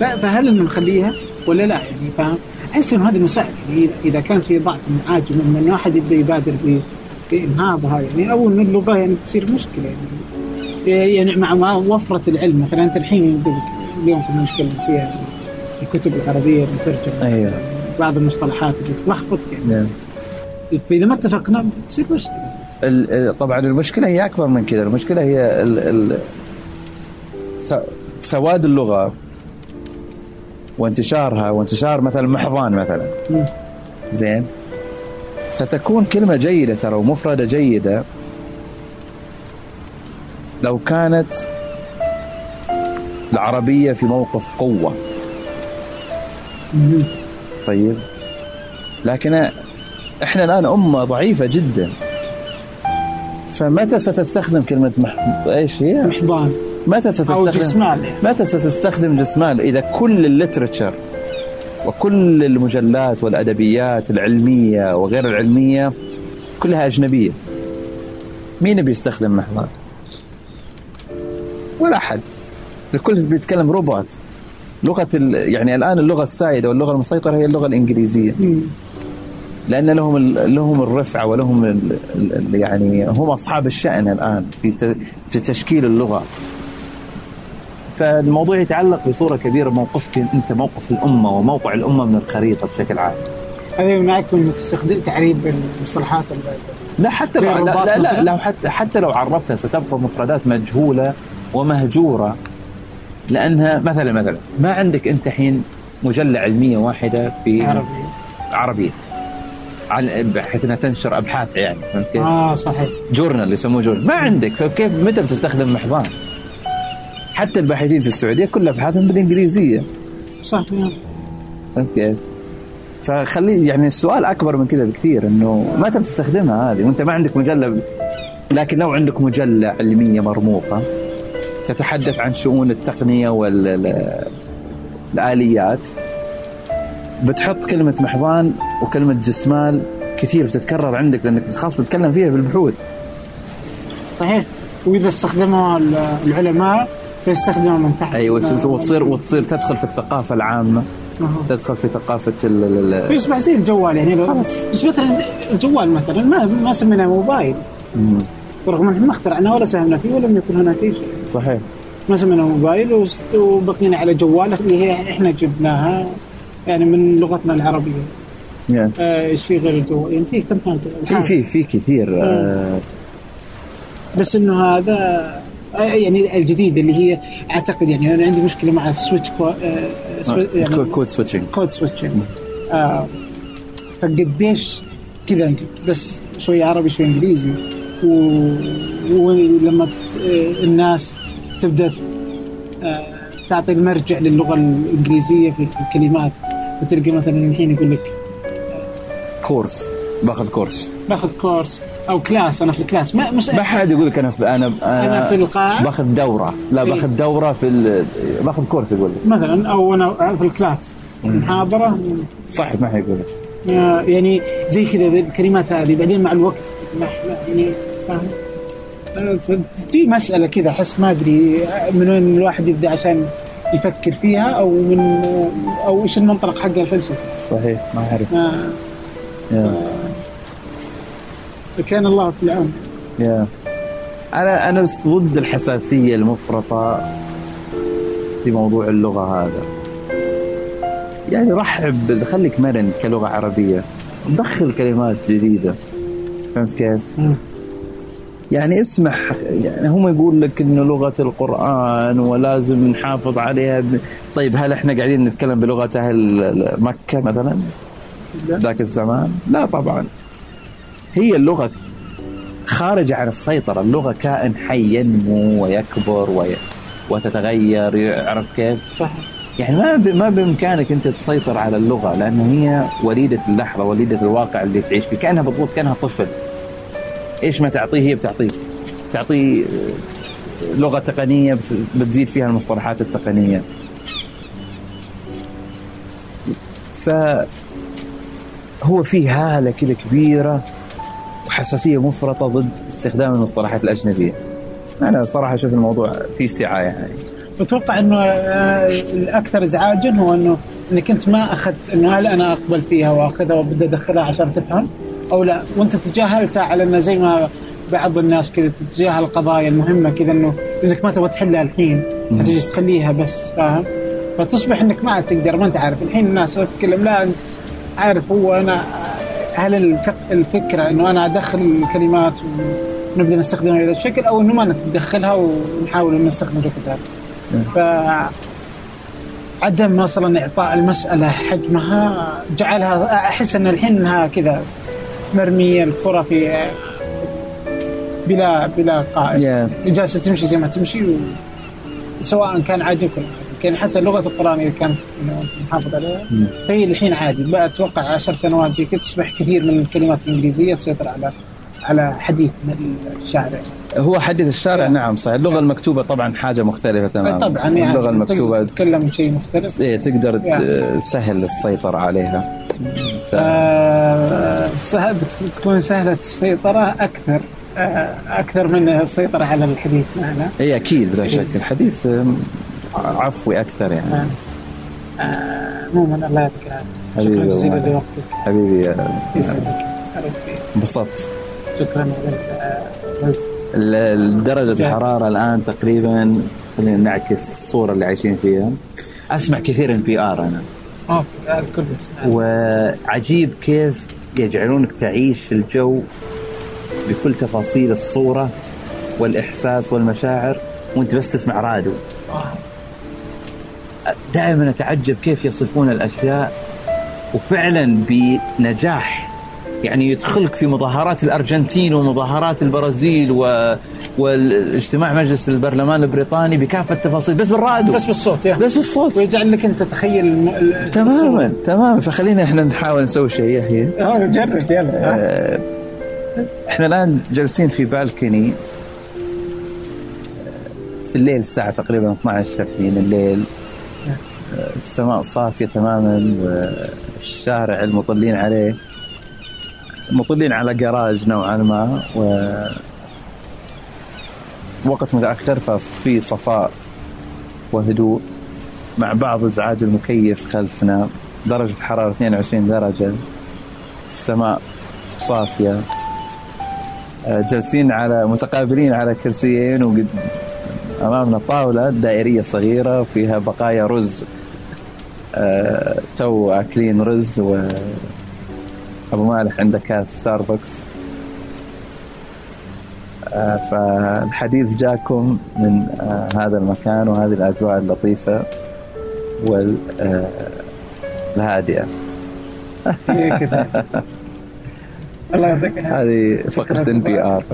فهل إنه نخليها ولا لا يعني؟ فاهم؟ أحس إنه هذه مساعده يعني إذا كان في ضعف من واحد يبدا يبادر بانهاضها يعني أو إنه اللغة يعني تصير مشكلة. يعني يعني مع مع وفرة العلم مثلا أنت الحين اليوم كنا نتكلم فيها الكتب العربية المترجمة. أيوه. بعض المصطلحات اللي تلخبط يعني. نعم. فإذا ما اتفقنا تصير مشكلة. طبعا المشكلة هي أكبر من كذا. المشكلة هي ال ال سواد اللغة. وانتشارها وانتشار مثلا محضان مثلا. زين ستكون كلمة جيدة ترى ومفردة جيدة لو كانت العربية في موقف مم. طيب لكن إحنا الآن أمة ضعيفة جدا فمتى ستستخدم كلمة مح... إيش هي؟ محضان متى ستستخدم؟ جسمان. متى ستستخدم جسمان إذا كل الليترتشر وكل المجلات والأدبيات العلمية وغير العلمية كلها أجنبية. مين بيستخدم محضان؟ ولا أحد. الكل بيتكلم روبوت. لغة ال... يعني الآن اللغة السائدة واللغة المسيطرة هي اللغة الإنجليزية. مم. لأن لهم لهم الرفعة ولهم يعني هم أصحاب الشأن الآن في تشكيل اللغة. فالموضوع يتعلق بصورة كبيرة بموقفك أنت موقف الأمة وموقع الأمة من الخريطة بشكل عام هذا يمنعك من إنك تستخدم تعريب المصطلحات ال- لا حتى لا لا, لا؟ لا حتى حتى لو عربتها ستبقى مفردات مجهولة ومهجورة لأنها مثلا مثلا ما عندك أنت حين مجلة علمية واحدة في عربي عربية على بحيث إنها تنشر أبحاث يعني فهمت كيف؟ آه صحيح جورنال يسموه جورنال ما عندك فكيف متى بتستخدم محضان؟ حتى الباحثين في السعودية كل أبحاثهم بالإنجليزية. صح فهمت كيف؟ فخلي يعني السؤال أكبر من كذا بكثير إنه متى بتستخدمها هذه؟ وأنت ما عندك مجلة لكن لو عندك مجلة علمية مرموقة تتحدث عن شؤون التقنية والاليات بتحط كلمة محضان وكلمة جسمال كثير بتتكرر عندك لأنك خلاص بتتكلم فيها بالبحوث صحيح. وإذا استخدمها ال- العلماء سيستخدمها من تحت أيوه وتصير وتصير تدخل في الثقافة العامة. آه. تدخل في ثقافة ال- ال- فيصبح زي الجوال يعني. لو- بس مثلا الجوال مثلا ما ما سميناه موبايل. مم. ورغم ان ما اخترعناه ولا ساهمنا فيه ولم يكن هناك شيء صحيح. ما سميناه موبايل وبقينا على جواله اللي هي إحنا جبناها يعني من لغتنا العربية. يعني آه شيء غير الجوال. يعني في كم في في في كثير آه. بس إنه هذا يعني الجديد اللي هي أعتقد يعني أنا عندي مشكلة مع ال switch co آه سوي يعني code- switching code switching آه فقديش كذا أنت بس شوي عربي شوي إنجليزي. ولما آه، الناس تبدأ آه، تعطي المرجع للغة الإنجليزية في الكلمات. وتلقى مثلا الحين يقول لك كورس. باخذ كورس. باخذ كورس. أو كلاس أنا في الكلاس. ما مش ما حد يقول لك أنا في أنا أنا في القاعة. باخذ دورة. لا. باخذ دورة في ال- باخذ course يقول لك. مثلا أو أنا في ال class. محاضرة. صح ما حيقول لك. آه، يعني زي كذا الكلمات هذه بعدين مع الوقت. يعني فاهم؟ آه، في مسألة كذا أحس ما أدري من وين الواحد يبدأ عشان يفكر فيها أو من أو إيش المنطلق حق الفلسفة. صحيح ما أعرف. آه، يا كان الله في العون. يا. أنا أنا بس ضد الحساسية المفرطة في موضوع اللغة هذا. يعني رحب خليك مرن كلغة عربية. دخل كلمات جديدة. فهمت كيف؟ مم. يعني اسمح يعني هم يقول لك إنه لغة القرآن ولازم نحافظ عليها. ب... طيب هل إحنا قاعدين نتكلم بلغة أهل مكة مثلا؟ ذاك الزمان؟ لا طبعا. هي اللغة خارجه عن السيطرة، اللغة كائن حي ينمو ويكبر وي... وتتغير يعرف كيف؟ صح يعني ما ب... ما بإمكانك أنت تسيطر على اللغة لأنه هي وليدة اللحظة وليدة الواقع اللي تعيش فيه. كأنها بالضبط كأنها طفل إيش ما تعطيه هي بتعطيه. تعطيه آه، لغة تقنية بت- بتزيد فيها المصطلحات التقنية. ف هو في هالة كذا كبيرة. وحساسيه مفرطة ضد استخدام المصطلحات الأجنبية. أنا صراحة أشوف الموضوع فيه سعة يعني. أتوقع إنه آه، الأكثر ازعاجا هو إنه إنك أنت ما أخذت إنه هل أنا أقبل فيها وأخذها وبدي أدخلها عشان تفهم أو لا. وأنت تجاهلتها على إنه زي ما بعض الناس كذا تتجاهل القضايا المهمة كذا إنه إنك ما تبغى تحلها الحين فتجلس تخليها بس فاهم؟ فتصبح إنك ما عاد تقدر ما أنت عارف. الحين الناس تتكلم لا أنت عارف هو أنا هل الفك- الفكرة إنه أنا أدخل الكلمات ونبدأ نستخدمها بهذا الشكل أو إنه ما ندخلها ونحاول إن نستخدم الشكل هذا ف عدم مثلا إعطاء المسألة حجمها جعلها أحس إن الحين إنها كذا مرمية الكره في بلا بلا قائد Yeah. جالسه تمشي زي ما تمشي و... سواء كان عاجبك ولا ما عاجبك. يعني حتى لغه القرآن إذا كانت محافظ عليها. فهي الحين عادي. بقى أتوقع عشر سنوات زي كذا تصبح كثير من الكلمات الإنجليزية تسيطر على على حديث من يعني. هو حديث الشارع نعم صحيح. اللغة المكتوبة طبعا حاجة مختلفة تماما. طبعا يعني اللغة المكتوبة تتكلم شيء مختلف. إيه تقدر يعني. سهل السيطرة عليها. ف... آه، سهل تكون سهلة السيطرة أكثر آه، أكثر من السيطرة على الحديث معنا اي أكيد بلا شك. الحديث عفوي أكثر يعني. آه، آه، عموما الله يعطيك العافية. شكرا جزيلا. لوقتك. حبيبي يسعدك. انبسطت. شكرا لك درجة. الحرارة الآن تقريبا خلينا نعكس الصورة اللي عايشين فيها. أسمع كثير NPR أنا الكل وعجيب كيف يجعلونك تعيش الجو بكل تفاصيل الصورة والإحساس والمشاعر وأنت بس تسمع راديو. دائما أتعجب كيف يصفون الأشياء وفعلا بنجاح. يعني يدخلك في مظاهرات الأرجنتين ومظاهرات البرازيل و... والاجتماع مجلس البرلمان البريطاني بكافة التفاصيل. بس بالراديو. بس بالصوت يا بس بالصوت. ويجعل لك أنت تتخيل الم... ال- تماما الصوت. تماما. فخلينا إحنا نحاول نسوي شيء يحيى آه، جرب يلا. آه، إحنا الآن جالسين في بالكني في الليل الساعة تقريبا 12 من الليل. آه، السماء صافية تماما والشارع المطلين عليه. مطلين على جراج نوعا ما و وقت متأخر ففي صفاء وهدوء مع بعض ازعاج المكيف خلفنا درجة حرارة 22 درجة. السماء صافية. آه، جالسين على متقابلين على كرسيين وقد أمامنا طاولة دائرية صغيرة فيها بقايا رز آه، تو أكلين رز و أبو مالح عنده كاس ستاربكس آه، فالحديث جاكم من آه، هذا المكان وهذه الأجواء اللطيفة والهادئة هي كذا. الله يعطيك العافية. هذه فقرة ان بي ار